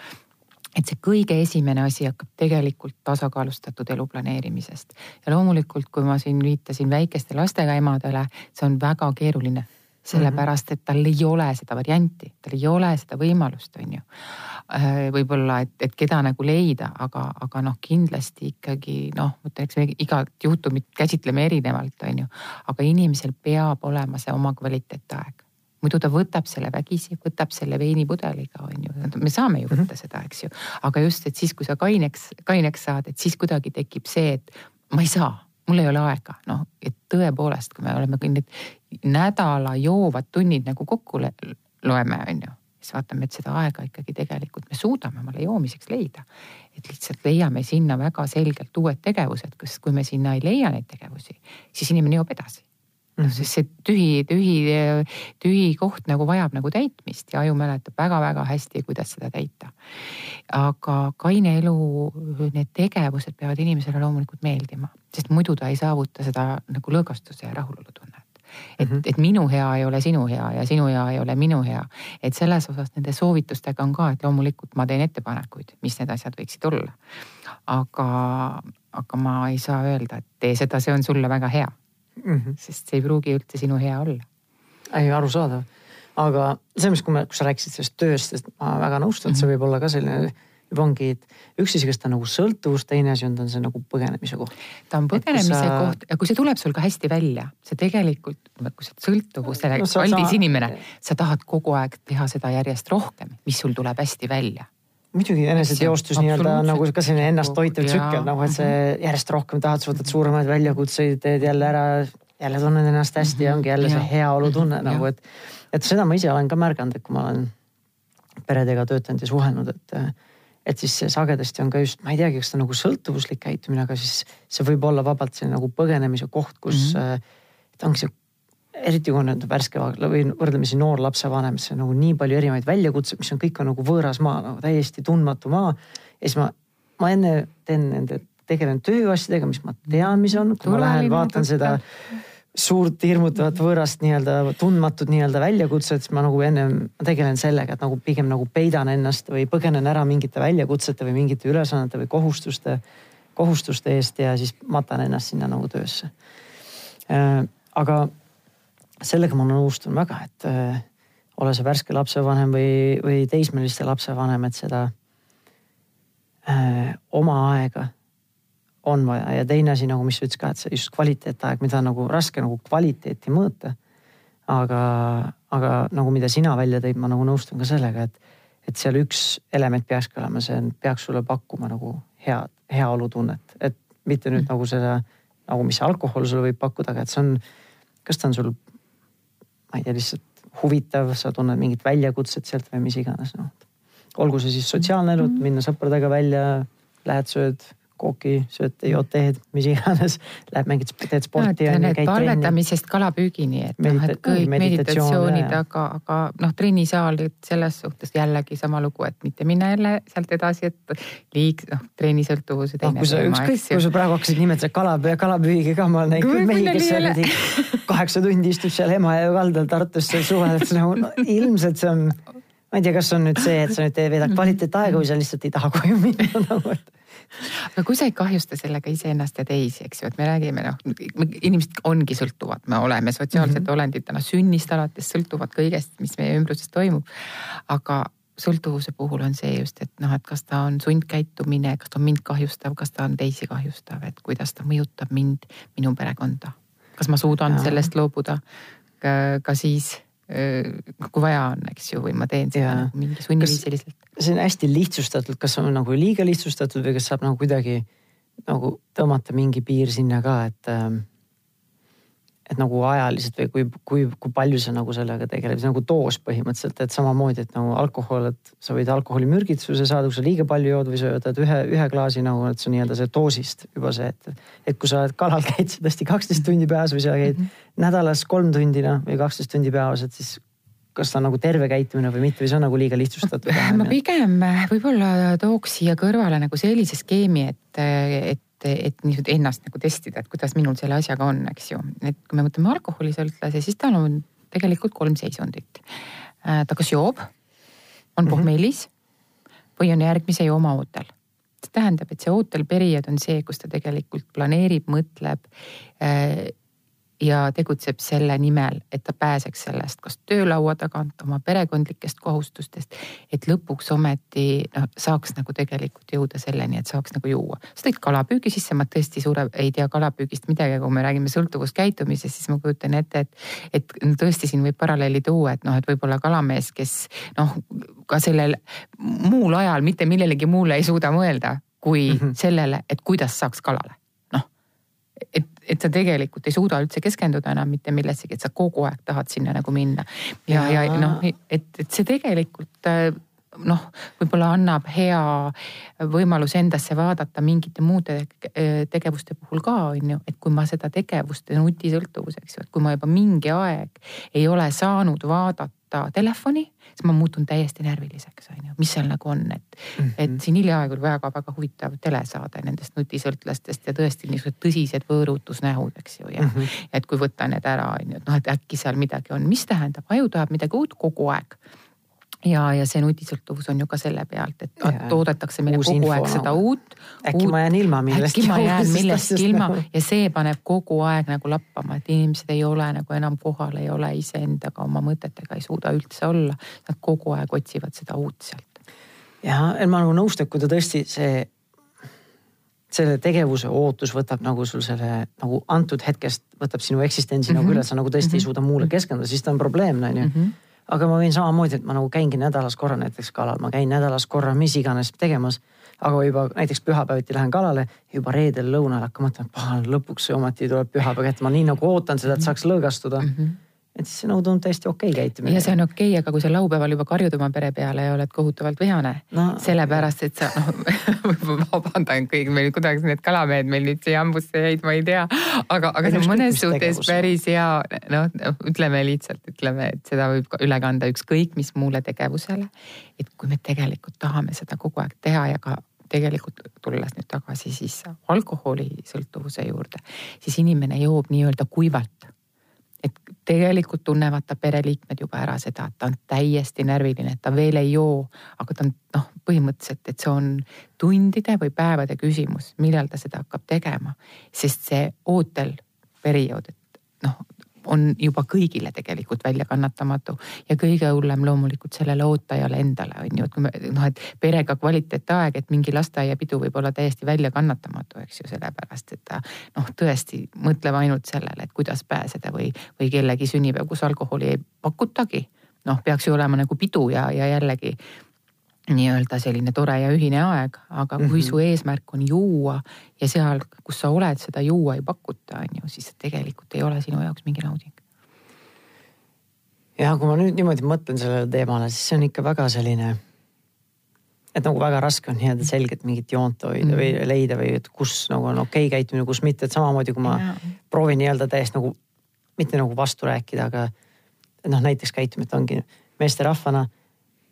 Et see kõige esimene asi hakkab tegelikult tasakaalustatud elu planeerimisest. Ja loomulikult, kui ma siin viitasin väikeste lastega emadele, see on väga keeruline sellepärast et tal ei ole seda varianti, tal ei ole seda võimalust, on ju. Äh, võib-olla, et, et keda nagu leida, aga, aga noh, kindlasti ikkagi noh, eks me igat juhtumit käsitleme erinevalt, on ju. aga inimesel peab olema see oma kvaliteetaeg muidu ta võtab selle vägisi, võtab selle veinipudeliga, on ju, me saame ju võtta mm -hmm. seda, eks ju. aga just, et siis, kui sa kaineks, kaineks saad, et siis kuidagi tekib see, et ma ei saa mul ei ole aega, noh, et tõepoolest, kui me oleme kõik need nädala joovad tunnid nagu kokku loeme, on ju, siis vaatame, et seda aega ikkagi tegelikult me suudame omale joomiseks leida. et lihtsalt leiame sinna väga selgelt uued tegevused, kas, kui me sinna ei leia neid tegevusi, siis inimene joob edasi noh, sest see tühi, tühi, tühi koht nagu vajab nagu täitmist ja aju mäletab väga-väga hästi, kuidas seda täita. aga kaine elu, need tegevused peavad inimesele loomulikult meeldima, sest muidu ta ei saavuta seda nagu lõõgastuse ja rahulolu tunnet et mm, -hmm. et minu hea ei ole sinu hea ja sinu hea ei ole minu hea. et selles osas nende soovitustega on ka, et loomulikult ma teen ettepanekuid, mis need asjad võiksid olla. aga, aga ma ei saa öelda, et tee seda, see on sulle väga hea mm. -hmm. sest see ei pruugi üldse sinu hea olla. ei, arusaadav. aga selles mõttes, kui me, kui sa rääkisid sellest tööst, sest ma väga nõustun, et see võib olla ka selline juba ongi, et üks asi, kas ta on nagu sõltuvus, teine asi on, ta on see nagu põgenemise koht. ta on põgenemise sa... koht ja kui see tuleb sul ka hästi välja, see tegelikult, kui sa oled sõltuvusele no, aldis sa... inimene, sa tahad kogu aeg teha seda järjest rohkem, mis sul tuleb hästi välja muidugi eneseteostus nii-öelda nagu ka selline ennast toitev tsükkel nagu, et see järjest rohkem tahad, sa võtad suuremaid väljakutseid, teed jälle ära, jälle tunned ennast hästi ja ongi jälle see heaolutunne nagu, et. et seda ma ise olen ka märganud, et kui ma olen peredega töötanud ja suhelnud, et et siis sagedasti on ka just, ma ei teagi, kas ta nagu sõltuvuslik käitumine, aga siis see võib olla vabalt selline nagu põgenemise koht, kus mm -hmm. et ongi see eriti kui on nüüd värske või võrdlemisi noor lapsevanem, siis on nagu nii palju erinevaid väljakutseid, mis on kõik on nagu võõras maa, nagu täiesti tundmatu maa. ja siis ma, ma enne teen nende, tegelen tööasjadega, mis ma tean, mis on, kui ma lähen vaatan seda suurt hirmutavat võõrast nii-öelda tundmatut nii-öelda väljakutset, siis ma nagu ennem ma tegelen sellega, et nagu pigem nagu peidan ennast või põgenen ära mingite väljakutsete või mingite ülesannete või kohustuste, kohustuste eest ja siis matan ennast sinna nagu töösse. Äh, aga sellega ma nõustun väga, et äh, ole sa värske lapsevanem või, või teismeliste lapsevanem, et seda äh, oma aega on vaja ja teine asi nagu, mis sa ütlesid ka, et see just kvaliteetaeg, mida nagu raske nagu kvaliteeti mõõta. aga, aga nagu mida sina välja tõid, ma nagu nõustun ka sellega, et, et seal üks element peakski olema, see on, peaks sulle pakkuma nagu head, heaolutunnet, et mitte nüüd mm. nagu seda nagu, mis alkohol sulle võib pakkuda, aga et see on, kas ta on sul, ma ei tea, lihtsalt huvitav, sa tunned mingit väljakutset sealt või mis iganes, noh. olgu see siis sotsiaalne elu, mm. minna sõpradega välja, lähed sööd kooki, sööd, jood teed, mis iganes. Lähed mängid, teed sporti no,. Palvetamisest kalapüügini, et noh, et kõik meditatsioonid, aga, aga noh, trennisaal, selles suhtes jällegi sama lugu, et mitte minna jälle sealt edasi, et liig-, noh, trennisõltuvuse teine no,. kui sa ükskõik, kui sa praegu hakkasid nimetada kalapüü, kalapüügi ka, ma olen näinud küll mehi, kes seal kaheksa tundi istub seal Emajõe kaldal Tartus seal suvel, et nagu no, ilmselt see on ma ei tea, kas on nüüd see, et sa nüüd veedad kvaliteetaega või sa lihtsalt ei taha koju minna nagu, et aga kui sa ei kahjusta sellega iseennast ja teisi, eks ju, et me räägime noh, inimesed ongi sõltuvad, me oleme sotsiaalsed mm -hmm. olendid täna sünnist alates sõltuvad kõigest, mis meie ümbruses toimub. aga sõltuvuse puhul on see just, et noh, et kas ta on sundkäitumine, kas ta on mind kahjustav, kas ta on teisi kahjustav, et kuidas ta mõjutab mind, minu perekonda. kas ma suudan ja. sellest loobuda ka siis kui vaja on, eks ju, või ma teen seda nagu mingi sunniviisiliselt. see on hästi lihtsustatud, kas on nagu liiga lihtsustatud või kas saab nagu kuidagi nagu tõmmata mingi piir sinna ka, et ähm, et nagu ajaliselt või kui, kui, kui palju sa nagu sellega tegeled, nagu doos põhimõtteliselt, et samamoodi, et nagu alkohol, et sa võid alkoholimürgitsuse saada, kui sa liiga palju jood või sa võtad ühe, ühe klaasi nagu, et see nii-öelda see doosist juba see, et. et kui sa kalal käid tõesti kaksteist tundi päevas või sa käid mm -hmm. nädalas kolm tundi noh või kaksteist tundi päevas, et siis kas ta on nagu terve käitumine või mitte või see on nagu liiga lihtsustatud? ma pigem võib-olla tooks siia kõrvale nagu sellise skeemi, et, et et, et niisugune ennast nagu testida, et kuidas minul selle asjaga on, eks ju. et kui me võtame alkoholisõltlase, siis tal on tegelikult kolm seisundit. Äh, ta kas joob, on mhm. pohmellis mm -hmm. või on järgmise jooma ootel. see tähendab, et see ootelperiood on see, kus ta tegelikult planeerib, mõtleb äh, ja tegutseb selle nimel, et ta pääseks sellest kas töölaua tagant, oma perekondlikest kohustustest. et lõpuks ometi noh, saaks nagu tegelikult jõuda selleni, et saaks nagu juua. sa tõid kalapüügi sisse, ma tõesti suure, ei tea kalapüügist midagi, kui me räägime sõltuvuskäitumisest, siis ma kujutan ette, et, et tõesti siin võib paralleeli tuua, et noh, et võib-olla kalamees, kes noh, ka sellel muul ajal mitte millelegi muule ei suuda mõelda, kui mm -hmm. sellele, et kuidas saaks kalale et, et sa tegelikult ei suuda üldse keskenduda enam mitte millessegi, et sa kogu aeg tahad sinna nagu minna. ja, ja, ja noh, et, et see tegelikult noh, võib-olla annab hea võimaluse endasse vaadata mingite muude tegevuste puhul ka on ju, et kui ma seda tegevust, nutisõltuvus, eks ju, et kui ma juba mingi aeg ei ole saanud vaadata telefoni, siis ma muutun täiesti närviliseks, on ju, mis seal nagu on, et mm, -hmm. et siin hiljaaegu oli väga-väga huvitav telesaade nendest nutisõltlastest ja tõesti niisugused tõsised võõrutusnähud, eks ju, ja mm. -hmm. et kui võtta need ära, on ju, et noh, et äkki seal midagi on, mis tähendab, aju tahab midagi uut kogu aeg ja, ja see nutisõltuvus on ju ka selle pealt, et ja, toodetakse meile uus kogu aeg nagu. seda uut. äkki ma jään ilma millestki. äkki ma jään millestki ilma nagu. ja see paneb kogu aeg nagu lappama, et inimesed ei ole nagu enam kohal, ei ole iseendaga, oma mõtetega ei suuda üldse olla. Nad kogu aeg otsivad seda uut sealt. jah, ma nagu nõustun, kui ta tõesti see, selle tegevuse ootus võtab nagu sul selle nagu antud hetkest võtab sinu eksistentsi mm -hmm. nagu üle, sa nagu tõesti mm -hmm. ei suuda muule keskenduda, siis ta on probleemne, on ju Mhm. Aga ma võin samamoodi, et ma nagu käingi nädalas korra näiteks kalal, ma käin nädalas korra mis iganes tegemas. aga juba näiteks pühapäeviti lähen kalale, juba reedel lõunal hakkan mõtlema, et pahan lõpuks ometi tuleb pühapäev kätte, ma nii nagu ootan seda, et saaks lõõgastuda mm. -hmm. Et siis see nagu tundub täiesti okei okay käitumine. ja see on okei okay,, aga kui sa laupäeval juba karjud oma pere peale ja oled kohutavalt vihane No. sellepärast, et sa noh vabandan kõik meil kuidagi need kalamehed meil nüüd siia hambusse jäid, ma ei tea, aga, aga see on mõnes suhtes päris hea, noh ütleme lihtsalt, ütleme, et seda võib üle kanda ükskõik mis muule tegevusele. et kui me tegelikult tahame seda kogu aeg teha ja ka tegelikult tulles nüüd tagasi siis alkoholisõltuvuse juurde, siis inimene joob nii-öelda kuivalt tegelikult tunnevad ta pereliikmed juba ära seda, et ta on täiesti närviline, et ta veel ei joo, aga ta on noh, põhimõtteliselt, et see on tundide või päevade küsimus, millal ta seda hakkab tegema. sest see ootelperiood, et noh, on juba kõigile tegelikult väljakannatamatu ja kõige hullem loomulikult sellele ootajale endale on ju, et kui me noh, et perega kvaliteetaeg, et mingi lasteaiapidu võib olla täiesti väljakannatamatu, eks ju, sellepärast et ta noh, tõesti mõtleb ainult sellele, et kuidas pääseda või, või kellegi sünnipäev, kus alkoholi ei pakutagi. noh, peaks ju olema nagu pidu ja, ja jällegi nii-öelda selline tore ja ühine aeg, aga kui mm -hmm. su eesmärk on juua ja seal, kus sa oled, seda juua ei pakuta, on ju, siis tegelikult ei ole sinu jaoks mingi nauding. ja kui ma nüüd niimoodi mõtlen sellele teemale, siis see on ikka väga selline. et nagu väga raske on nii-öelda selget mingit joont hoida mm. või leida või et kus nagu on okei okay käitumine, kus mitte, et samamoodi kui ma Jaa. proovin nii-öelda täiesti nagu, mitte nagu vastu rääkida, aga noh, näiteks käitumine ongi meesterahvana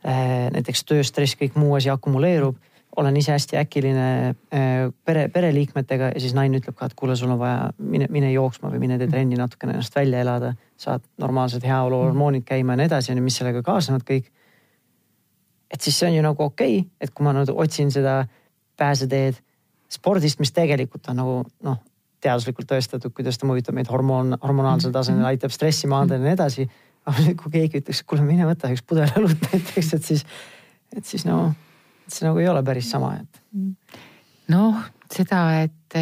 näiteks tööstress, kõik muu asi akumuleerub. olen ise hästi äkiline äh, pere, pereliikmetega ja siis naine ütleb ka, et kuule, sul on vaja, mine, mine jooksma või mine tee trenni natukene ennast välja elada. saad normaalsed heaolu hormoonid käima ja nii edasi, on ju, mis sellega kaasnevad kõik. et siis see on ju nagu okei okay,, et kui ma nüüd otsin seda pääseteed spordist, mis tegelikult on nagu noh, teaduslikult tõestatud, kuidas ta mõjutab meid hormoon, hormonaalsel tasemel, aitab stressi maandada ja nii edasi. Aga nüüd, kui keegi ütleks, kuule mine võta üks pudel õlut näiteks, et siis, et siis no see nagu ei ole päris sama, et. noh, seda, et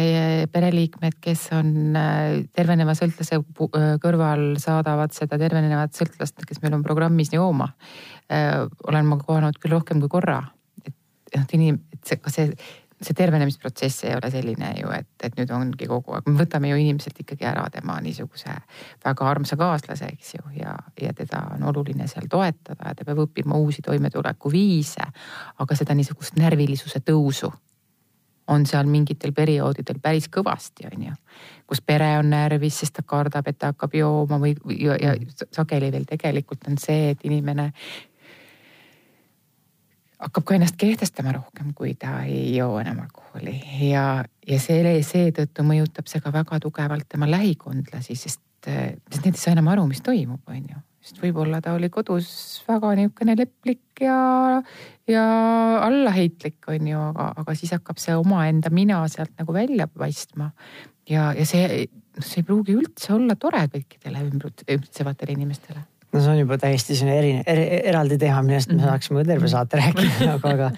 pereliikmed, kes on äh, terveneva sõltlase äh, kõrval, saadavad seda tervenevat sõltlast, kes meil on programmis jooma. olen ma kohanud küll rohkem kui korra, et noh, et inim-, et see, ka see see tervenemisprotsess ei ole selline ju, et, et nüüd ongi kogu aeg, me võtame ju inimeselt ikkagi ära tema niisuguse väga armsa kaaslase, eks ju, ja, ja teda on oluline seal toetada ja ta peab õppima uusi toimetulekuviise. aga seda niisugust närvilisuse tõusu on seal mingitel perioodidel päris kõvasti, on ju. kus pere on närvis, sest ta kardab, et ta hakkab jooma või ja, ja sageli veel tegelikult on see, et inimene hakkab ka ennast kehtestama rohkem, kui ta ei joo enam alkoholi ja, ja selle, seetõttu mõjutab see ka väga tugevalt tema lähikondlasi, sest, sest need ei saa enam aru, mis toimub, on ju. sest võib-olla ta oli kodus väga niisugune leplik ja, ja allaheitlik, on ju, aga, aga siis hakkab see omaenda mina sealt nagu välja paistma. ja, ja see, see ei pruugi üldse olla tore kõikidele ümbritsevatele inimestele no see on juba täiesti selline eri, eri, eraldi teema, millest me Mhm. saaksime terve saate rääkida nagu, aga,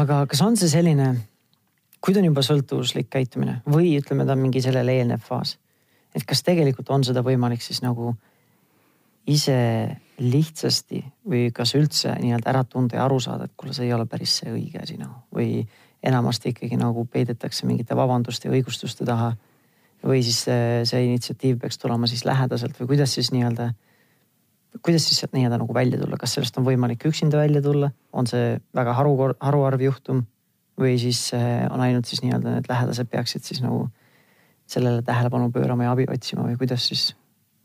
aga kas on see selline, kui ta on juba sõltuvuslik käitumine või ütleme, ta on mingi sellele eelnev faas. et kas tegelikult on seda võimalik siis nagu ise lihtsasti või kas üldse nii-öelda ära tunda ja aru saada, et kuule, see ei ole päris see õige asi nagu või enamasti ikkagi nagu peidetakse mingite vabanduste ja õigustuste taha. või siis see, see initsiatiiv peaks tulema siis lähedaselt või kuidas siis nii-öelda kuidas siis sealt nii-öelda nagu välja tulla, kas sellest on võimalik üksinda välja tulla, on see väga haru, haruarv juhtum? Või siis eh, on ainult siis nii-öelda need lähedased peaksid siis nagu sellele tähelepanu pöörama ja abi otsima või kuidas siis?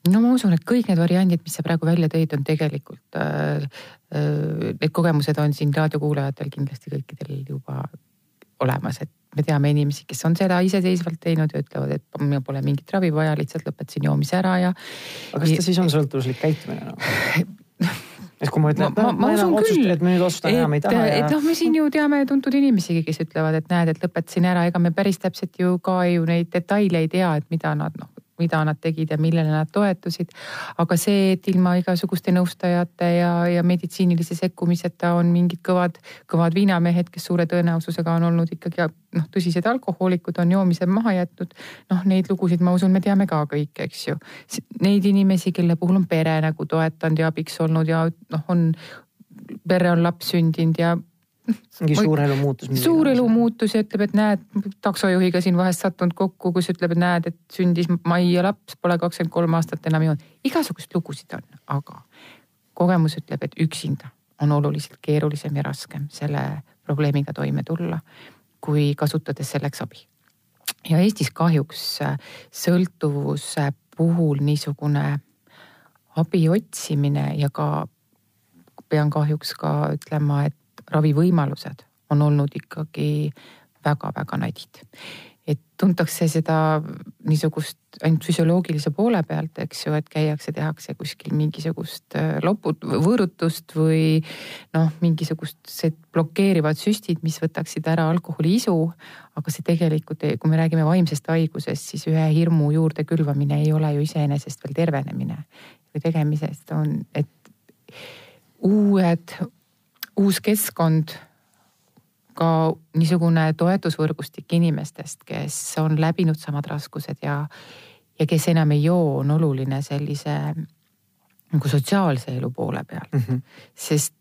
no ma usun, et kõik need variandid, mis sa praegu välja tõid, on tegelikult äh,, need kogemused on siin raadiokuulajatel kindlasti kõikidel juba olemas, et me teame inimesi, kes on seda iseseisvalt teinud ja ütlevad, et mul pole mingit ravi vaja, lihtsalt lõpetasin joomise ära ja. aga kas ta siis on sõltuvuslik käitumine no? et kui ma ütlen, et noh, ma, ma usun küll, et me nüüd otsustame enam ei taha et noh, me siin ju teame tuntud inimesigi, kes ütlevad, et näed, et lõpetasin ära, ega me päris täpselt ju ka ju neid detaile ei tea, et mida nad noh, mida nad tegid ja millele nad toetusid. aga see, et ilma igasuguste nõustajate ja, ja meditsiinilise sekkumiseta on mingid kõvad, kõvad viinamehed, kes suure tõenäosusega on olnud ikkagi noh, tõsised alkohoolikud, on joomise maha jätnud. noh, neid lugusid ma usun, me teame ka kõik, eks ju. Neid inimesi, kelle puhul on pere nagu toetanud ja abiks olnud ja noh, on perre on laps sündinud ja mingi suur elu muutus. suur elu muutus ja ütleb, et näed, taksojuhiga siin vahest sattunud kokku, kus ütleb, et näed, et sündis Maia laps, pole kakskümmend kolm aastat enam jõudnud. igasuguseid lugusid on, aga kogemus ütleb, et üksinda on oluliselt keerulisem ja raskem selle probleemiga toime tulla, kui kasutades selleks abi. ja Eestis kahjuks sõltuvuse puhul niisugune abi otsimine ja ka pean kahjuks ka ütlema, et ravivõimalused on olnud ikkagi väga-väga nadid. et tuntakse seda niisugust ainult füsioloogilise poole pealt, eks ju, et käiakse, tehakse kuskil mingisugust äh, loput-, võõrutust või noh, mingisugused blokeerivad süstid, mis võtaksid ära alkoholi isu. aga see tegelikult, kui me räägime vaimsest haigusest, siis ühe hirmu juurde külvamine ei ole ju iseenesest veel tervenemine. või tegemisest on, et uued uus keskkond, ka niisugune toetusvõrgustik inimestest, kes on läbinud samad raskused ja, ja kes enam ei joo, on oluline sellise nagu sotsiaalse elu poole peal mm. -hmm. sest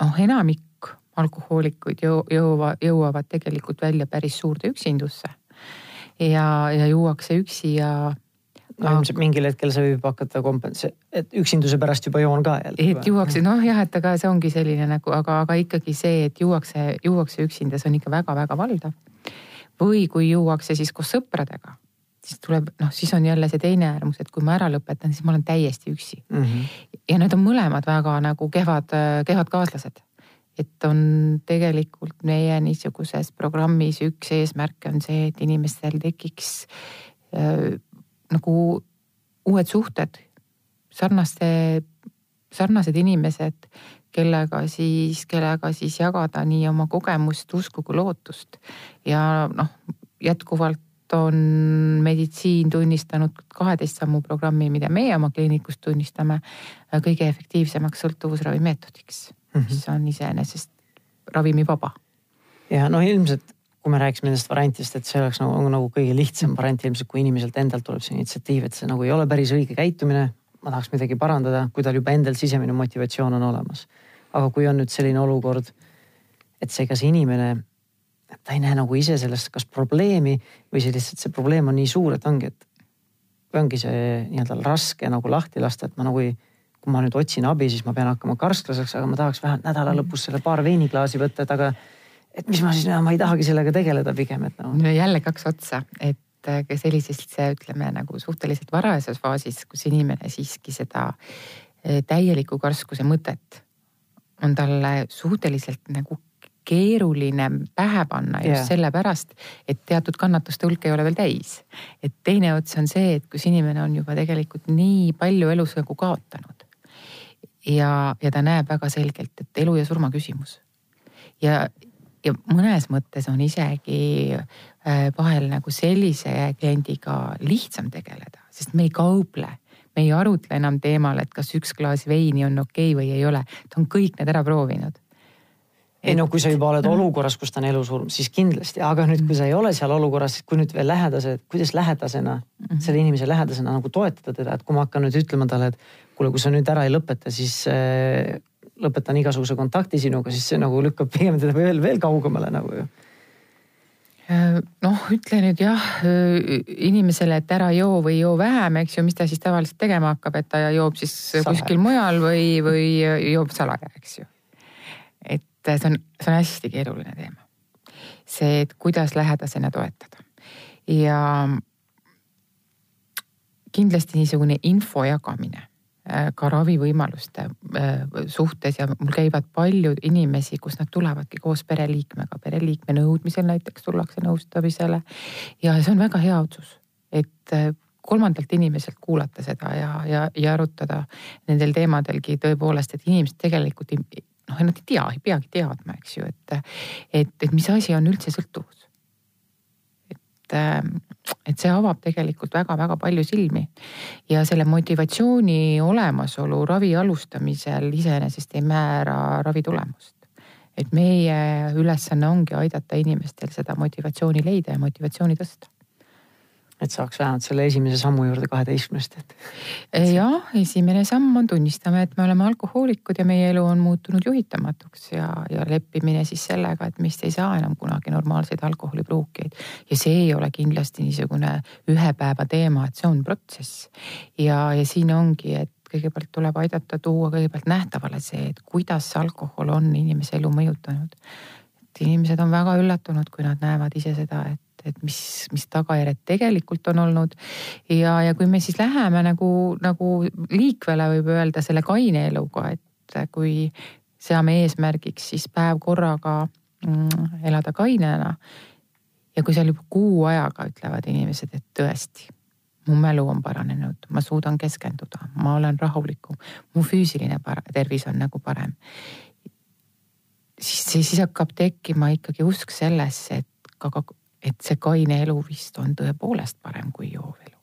noh, enamik alkohoolikuid jõuavad, jõuavad tegelikult välja päris suurde üksindusse. ja, ja juuakse üksi ja no ilmselt mingil hetkel see võib hakata kompens-, et üksinduse pärast juba joon ka jälle. et juuakse, noh jah, et aga see ongi selline nagu, aga, aga ikkagi see, et juuakse, juuakse üksinda, see on ikka väga-väga valdav. või kui juuakse siis koos sõpradega, siis tuleb noh, siis on jälle see teine äärmus, et kui ma ära lõpetan, siis ma olen täiesti üksi mm. -hmm. ja need on mõlemad väga nagu kehvad, kehvad kaaslased et on tegelikult meie niisuguses programmis üks eesmärke on see, et inimestel tekiks äh, nagu uued suhted, sarnaste, sarnased inimesed, kellega siis, kellega siis jagada nii oma kogemust, usku kui lootust. ja noh, jätkuvalt on meditsiin tunnistanud kaheteist sammu programmi, mida meie oma kliinikus tunnistame kõige efektiivsemaks sõltuvusravimeetodiks mm, -hmm. mis on iseenesest ravimivaba. ja no ilmselt kui me rääkisime nendest variantidest, et see oleks nagu, nagu kõige lihtsam variant ilmselt, kui inimeselt endalt tuleb see initsiatiiv, et see nagu ei ole päris õige käitumine. ma tahaks midagi parandada, kui tal juba endal sisemine motivatsioon on olemas. aga kui on nüüd selline olukord, et see, kas inimene, ta ei näe nagu ise sellest kas probleemi või see lihtsalt see probleem on nii suur, et ongi, et või ongi see nii-öelda raske nagu lahti lasta, et ma nagu ei kui ma nüüd otsin abi, siis ma pean hakkama karsklaseks, aga ma tahaks vähemalt nädala lõpus selle paar veiniklaasi võtta, et aga et mis ma siis, ma ei tahagi sellega tegeleda pigem, et noh. no jälle kaks otsa, et äh, ka sellises, ütleme nagu suhteliselt varajases faasis, kus inimene siiski seda äh, täieliku karskuse mõtet on talle suhteliselt nagu keeruline pähe panna just yeah. sellepärast, et teatud kannatuste hulk ei ole veel täis. et teine ots on see, et kus inimene on juba tegelikult nii palju elus nagu kaotanud. ja, ja ta näeb väga selgelt, et elu ja surma küsimus. ja, ja mõnes mõttes on isegi äh, vahel nagu sellise kliendiga lihtsam tegeleda, sest me ei kauple. Me ei arutle enam teemal, et kas üks klaas veini on okei okay või ei ole, ta on kõik need ära proovinud. ei no kui sa juba oled olukorras, kus ta on elusurm, siis kindlasti, aga nüüd, kui sa ei ole seal olukorras, kui nüüd veel lähedased, kuidas lähedasena mm, -hmm. selle inimese lähedasena nagu toetada teda, et kui ma hakkan nüüd ütlema talle, et kuule, kui sa nüüd ära ei lõpeta, siis äh, lõpetan igasuguse kontakti sinuga, siis see nagu lükkab pigem teda veel, veel kaugemale nagu ju äh, noh, ütle nüüd jah äh, inimesele, et ära joo või joo vähem, eks ju, mis ta siis tavaliselt tegema hakkab, et ta joob siis salaja. kuskil mujal või, või joob salaja, eks ju. et see on, see on hästi keeruline teema. see, et kuidas lähedasena toetada ja kindlasti niisugune info jagamine Äh, ka ravivõimaluste äh, suhtes ja mul käivad paljud inimesi, kus nad tulevadki koos pereliikmega, pereliikme nõudmisel näiteks tullakse nõustamisele. ja see on väga hea otsus, et äh, kolmandalt inimeselt kuulata seda ja, ja, ja arutada nendel teemadelgi tõepoolest, et inimesed tegelikult noh, nad ei tea, ei peagi teadma, eks ju, et, et, et mis asi on üldse sõltuvus. Et, et see avab tegelikult väga-väga palju silmi. Ja selle motivatsiooni olemasolu ravi alustamisel iseenesest ei määra ravi tulemust. Et meie ülesanne ongi aidata inimestel seda motivatsiooni leida ja motivatsiooni tõsta et saaks vähemalt selle esimese sammu juurde kaheteistkümnest, et. jah, esimene samm on tunnistame, et me oleme alkohoolikud ja meie elu on muutunud juhitamatuks ja, ja leppimine siis sellega, et meist ei saa enam kunagi normaalseid alkoholipruukijaid. ja see ei ole kindlasti niisugune ühe päeva teema, et see on protsess. ja, ja siin ongi, et kõigepealt tuleb aidata tuua kõigepealt nähtavale see, et kuidas alkohol on inimese elu mõjutanud. Et inimesed on väga üllatunud, kui nad näevad ise seda, et et mis, mis tagajärjed tegelikult on olnud. ja, ja kui me siis läheme nagu, nagu liikvele võib öelda selle kaine eluga, et kui seame eesmärgiks siis päev korraga mm, elada kainena. ja kui seal juba kuu ajaga ütlevad inimesed, et tõesti, mu mälu on paranenud, ma suudan keskenduda, ma olen rahulikum, mu füüsiline tervis on nagu parem siis, siis hakkab tekkima ikkagi usk sellesse, et ka, et see kaine elu vist on tõepoolest parem kui joov elu.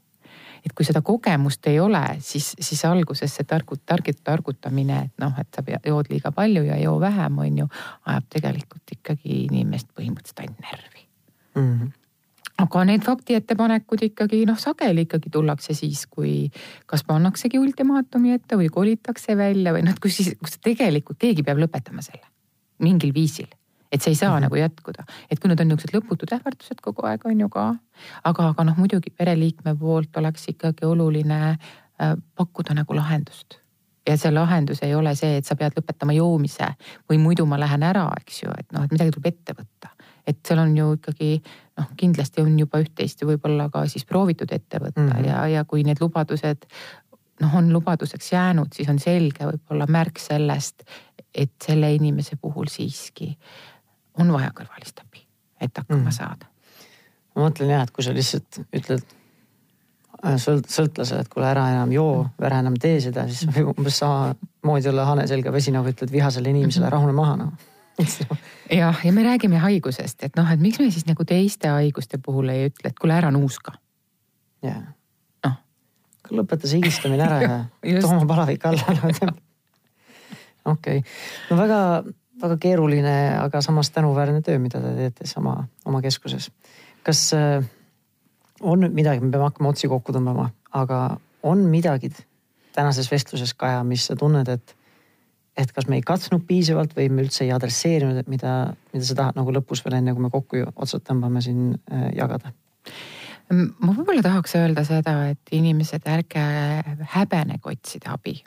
et kui seda kogemust ei ole, siis, siis alguses see targut, targit targutamine, et noh, et sa jood liiga palju ja joo vähem, on ju, ajab tegelikult ikkagi inimest põhimõtteliselt ainult närvi mm. -hmm aga need faktiettepanekud ikkagi noh, sageli ikkagi tullakse siis, kui kas pannaksegi ultimaatumi ette või kolitakse välja või noh, kus siis, kus tegelikult keegi peab lõpetama selle mingil viisil et see ei saa mm -hmm. nagu jätkuda, et kui need on niisugused lõputud ähvardused kogu aeg on ju ka. aga, aga noh, muidugi pereliikme poolt oleks ikkagi oluline äh, pakkuda nagu lahendust ja see lahendus ei ole see, et sa pead lõpetama joomise või muidu ma lähen ära, eks ju, et noh, et midagi tuleb ette võtta. et seal on ju ikkagi noh, kindlasti on juba üht-teist võib-olla ka siis proovitud ette võtta mm -hmm. ja, ja kui need lubadused noh, on lubaduseks jäänud, siis on selge võib-olla märk sellest, et selle inimese puhul siiski on vaja kõrvalist abi, et hakkama mm. saada. ma mõtlen jah, et kui sa lihtsalt ütled äh, sõlt-, sõltlasele, et kuule ära enam joo, ära enam tee seda, siis võib umbes samamoodi olla hane selga vesi, nagu ütled vihasele inimesele rahune maha noh jah, ja me räägime haigusest, et noh, et miks me siis nagu teiste haiguste puhul ei ütle, et kuule ära nuuska. jah. Lõpeta see higistamine ära ja too oma palavik alla okei no väga väga keeruline, aga samas tänuväärne töö, mida te teete sama oma keskuses. kas äh, on nüüd midagi, me peame hakkama otsi kokku tõmbama, aga on midagi tänases vestluses, Kaja, mis sa tunned, et, et kas me ei katsnud piisavalt või me üldse ei adresseerinud, et mida, mida sa tahad nagu lõpus veel enne, kui me kokku otsad tõmbame siin äh, jagada? Ma võib-olla tahaks öelda seda, et inimesed, ärge häbenege otsida abi.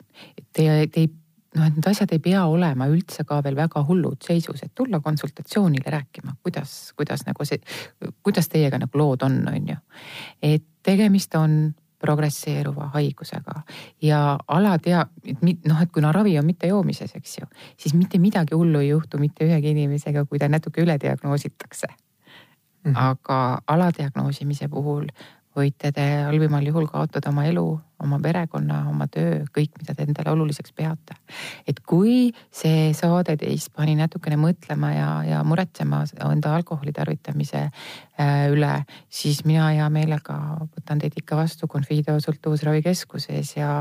Te, te ei noh, et need asjad ei pea olema üldse ka veel väga hullud seisus, et tulla konsultatsioonile rääkima, kuidas, kuidas nagu see, kuidas teiega nagu lood on, on ju. et tegemist on progresseeruva haigusega ja alatea-, noh, et kuna ravi on mitte joomises, eks ju, siis mitte midagi hullu ei juhtu mitte ühegi inimesega, kui ta natuke üle diagnoositakse. -hmm. aga aladiagnoosimise puhul võite te halvimal juhul kaotada oma elu, oma perekonna, oma töö, kõik, mida te endale oluliseks peate. et kui see saade teist pani natukene mõtlema ja, ja muretsema enda alkoholi tarvitamise äh, üle, siis mina hea meelega võtan teid ikka vastu Confido sõltuvusravikeskuses ja,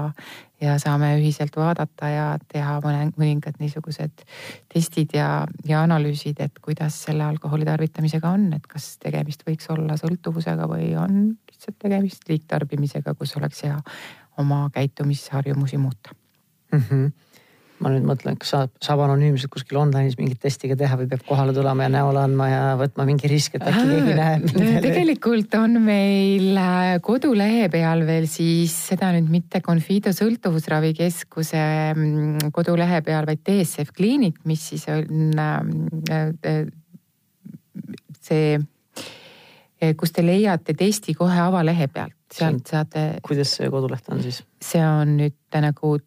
ja saame ühiselt vaadata ja teha mõne, mõningad niisugused testid ja, ja analüüsid, et kuidas selle alkoholi tarvitamisega on, et kas tegemist võiks olla sõltuvusega või on lihtsalt tegemist liigtarbimisega, kus oleks hea oma käitumisharjumusi muuta mm. -hmm ma nüüd mõtlen, kas saab, saab anonüümselt kuskil online'is mingit testi ka teha või peab kohale tulema ja näole andma ja võtma mingi risk, et äkki keegi näeb? tegelikult on meil äh, kodulehe peal veel siis seda nüüd mitte Confido sõltuvusravikeskuse mm, kodulehe peal, vaid DSF kliinik, mis siis on äh, äh, see kus te leiate testi kohe avalehe pealt, sealt saate. kuidas see koduleht on siis? see on nüüd nagu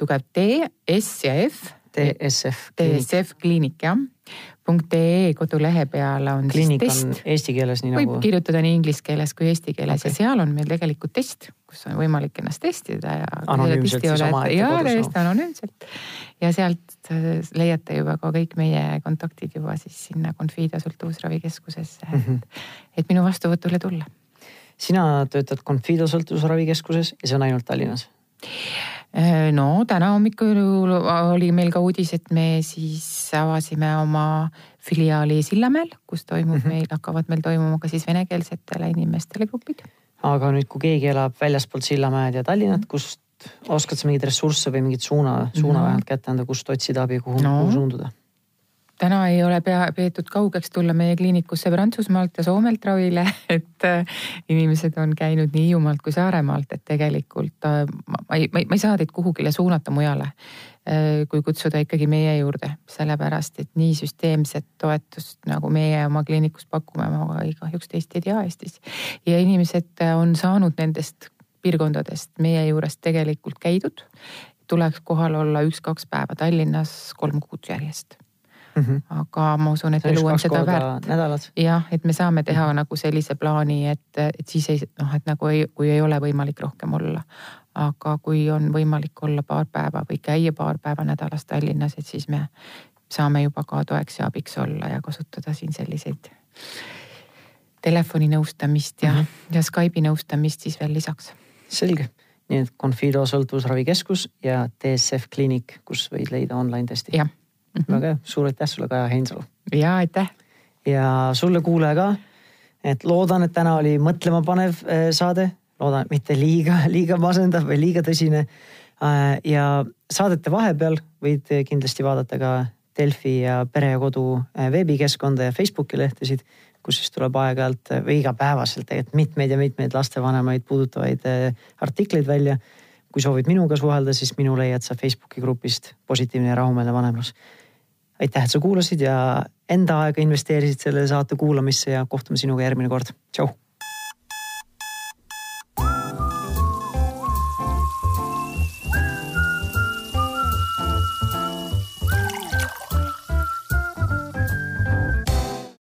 tugev D, S ja F DSF. DSF kliinik jah .ee kodulehe peal on kliinik siis on test. eesti keeles nii võib nagu. kirjutada nii inglise keeles kui eesti keeles okay. Ja seal on meil tegelikult test, kus on võimalik ennast testida ja. Anonüümselt siis omaette jaa, kodus, täiesti anonüümselt. ja sealt äh, leiate juba ka kõik meie kontaktid juba siis sinna Confido sõltuvusravikeskusesse mm, -hmm. et, et minu vastuvõtule tulla. sina töötad Confido sõltuvusravikeskuses ja see on ainult Tallinnas? Äh, no täna hommikul oli meil ka uudis, et me siis avasime oma filiaali Sillamäel, kus toimub mm -hmm. meil, hakkavad meil toimuma ka siis venekeelsetele inimestele grupid. Aga nüüd, kui keegi elab väljaspoolt Sillamäed ja Tallinnat, kust oskad sa mingeid ressursse või mingit suuna, suuna No. vähemalt kätte anda, kust otsida abi, kuhu No. kuhu suunduda? täna ei ole pea, peetud kaugeks tulla meie kliinikusse Prantsusmaalt ja Soomelt ravile, et äh, inimesed on käinud nii Hiiumaalt kui Saaremaalt, et tegelikult äh, ma, ei, ma ei saa teid kuhugile suunata mujale. Kui kutsuda ikkagi meie juurde, sellepärast et nii süsteemset toetust, nagu meie oma kliinikus pakume, ma kahjuks teist ei tea Eestis. ja inimesed äh, on saanud nendest piirkondadest meie juures tegelikult käidud. tuleks kohal olla üks-kaks päeva Tallinnas kolm kuud järjest mm. -hmm. aga ma usun, et elu on seda väärt. jah, et me saame teha nagu sellise plaani, et, et siis ei noh, et nagu ei, kui ei ole võimalik rohkem olla. Aga kui on võimalik olla paar päeva või käia paar päeva nädalas Tallinnas, et siis me saame juba ka toeks ja abiks olla ja kasutada siin selliseid telefoninõustamist ja mm, -hmm. ja Skype'i nõustamist siis veel lisaks. selge, nii et Confido sõltuvusravikeskus ja DSF kliinik, kus võid leida online testi. jah mm -hmm. väga hea, suur aitäh sulle, Kaja Heinsalu. ja aitäh. ja sulle kuulaja ka. et loodan, et täna oli mõtlemapanev eh, saade, loodan, et mitte liiga, liiga masendav või liiga tõsine. ja saadete vahepeal võid kindlasti vaadata ka Delfi ja Pere ja Kodu eh, veebikeskkonda ja Facebooki lehtesid, kus siis tuleb aeg-ajalt eh, või igapäevaselt tegelikult mitmeid ja mitmeid lastevanemaid puudutavaid artikleid välja. kui soovid minuga suhelda, siis minu leiad sa Facebooki grupist Positiivne ja rahumeelne vanemlus aitäh, et sa kuulasid ja enda aega investeerisid selle saate kuulamisse ja kohtume sinuga järgmine kord. tšau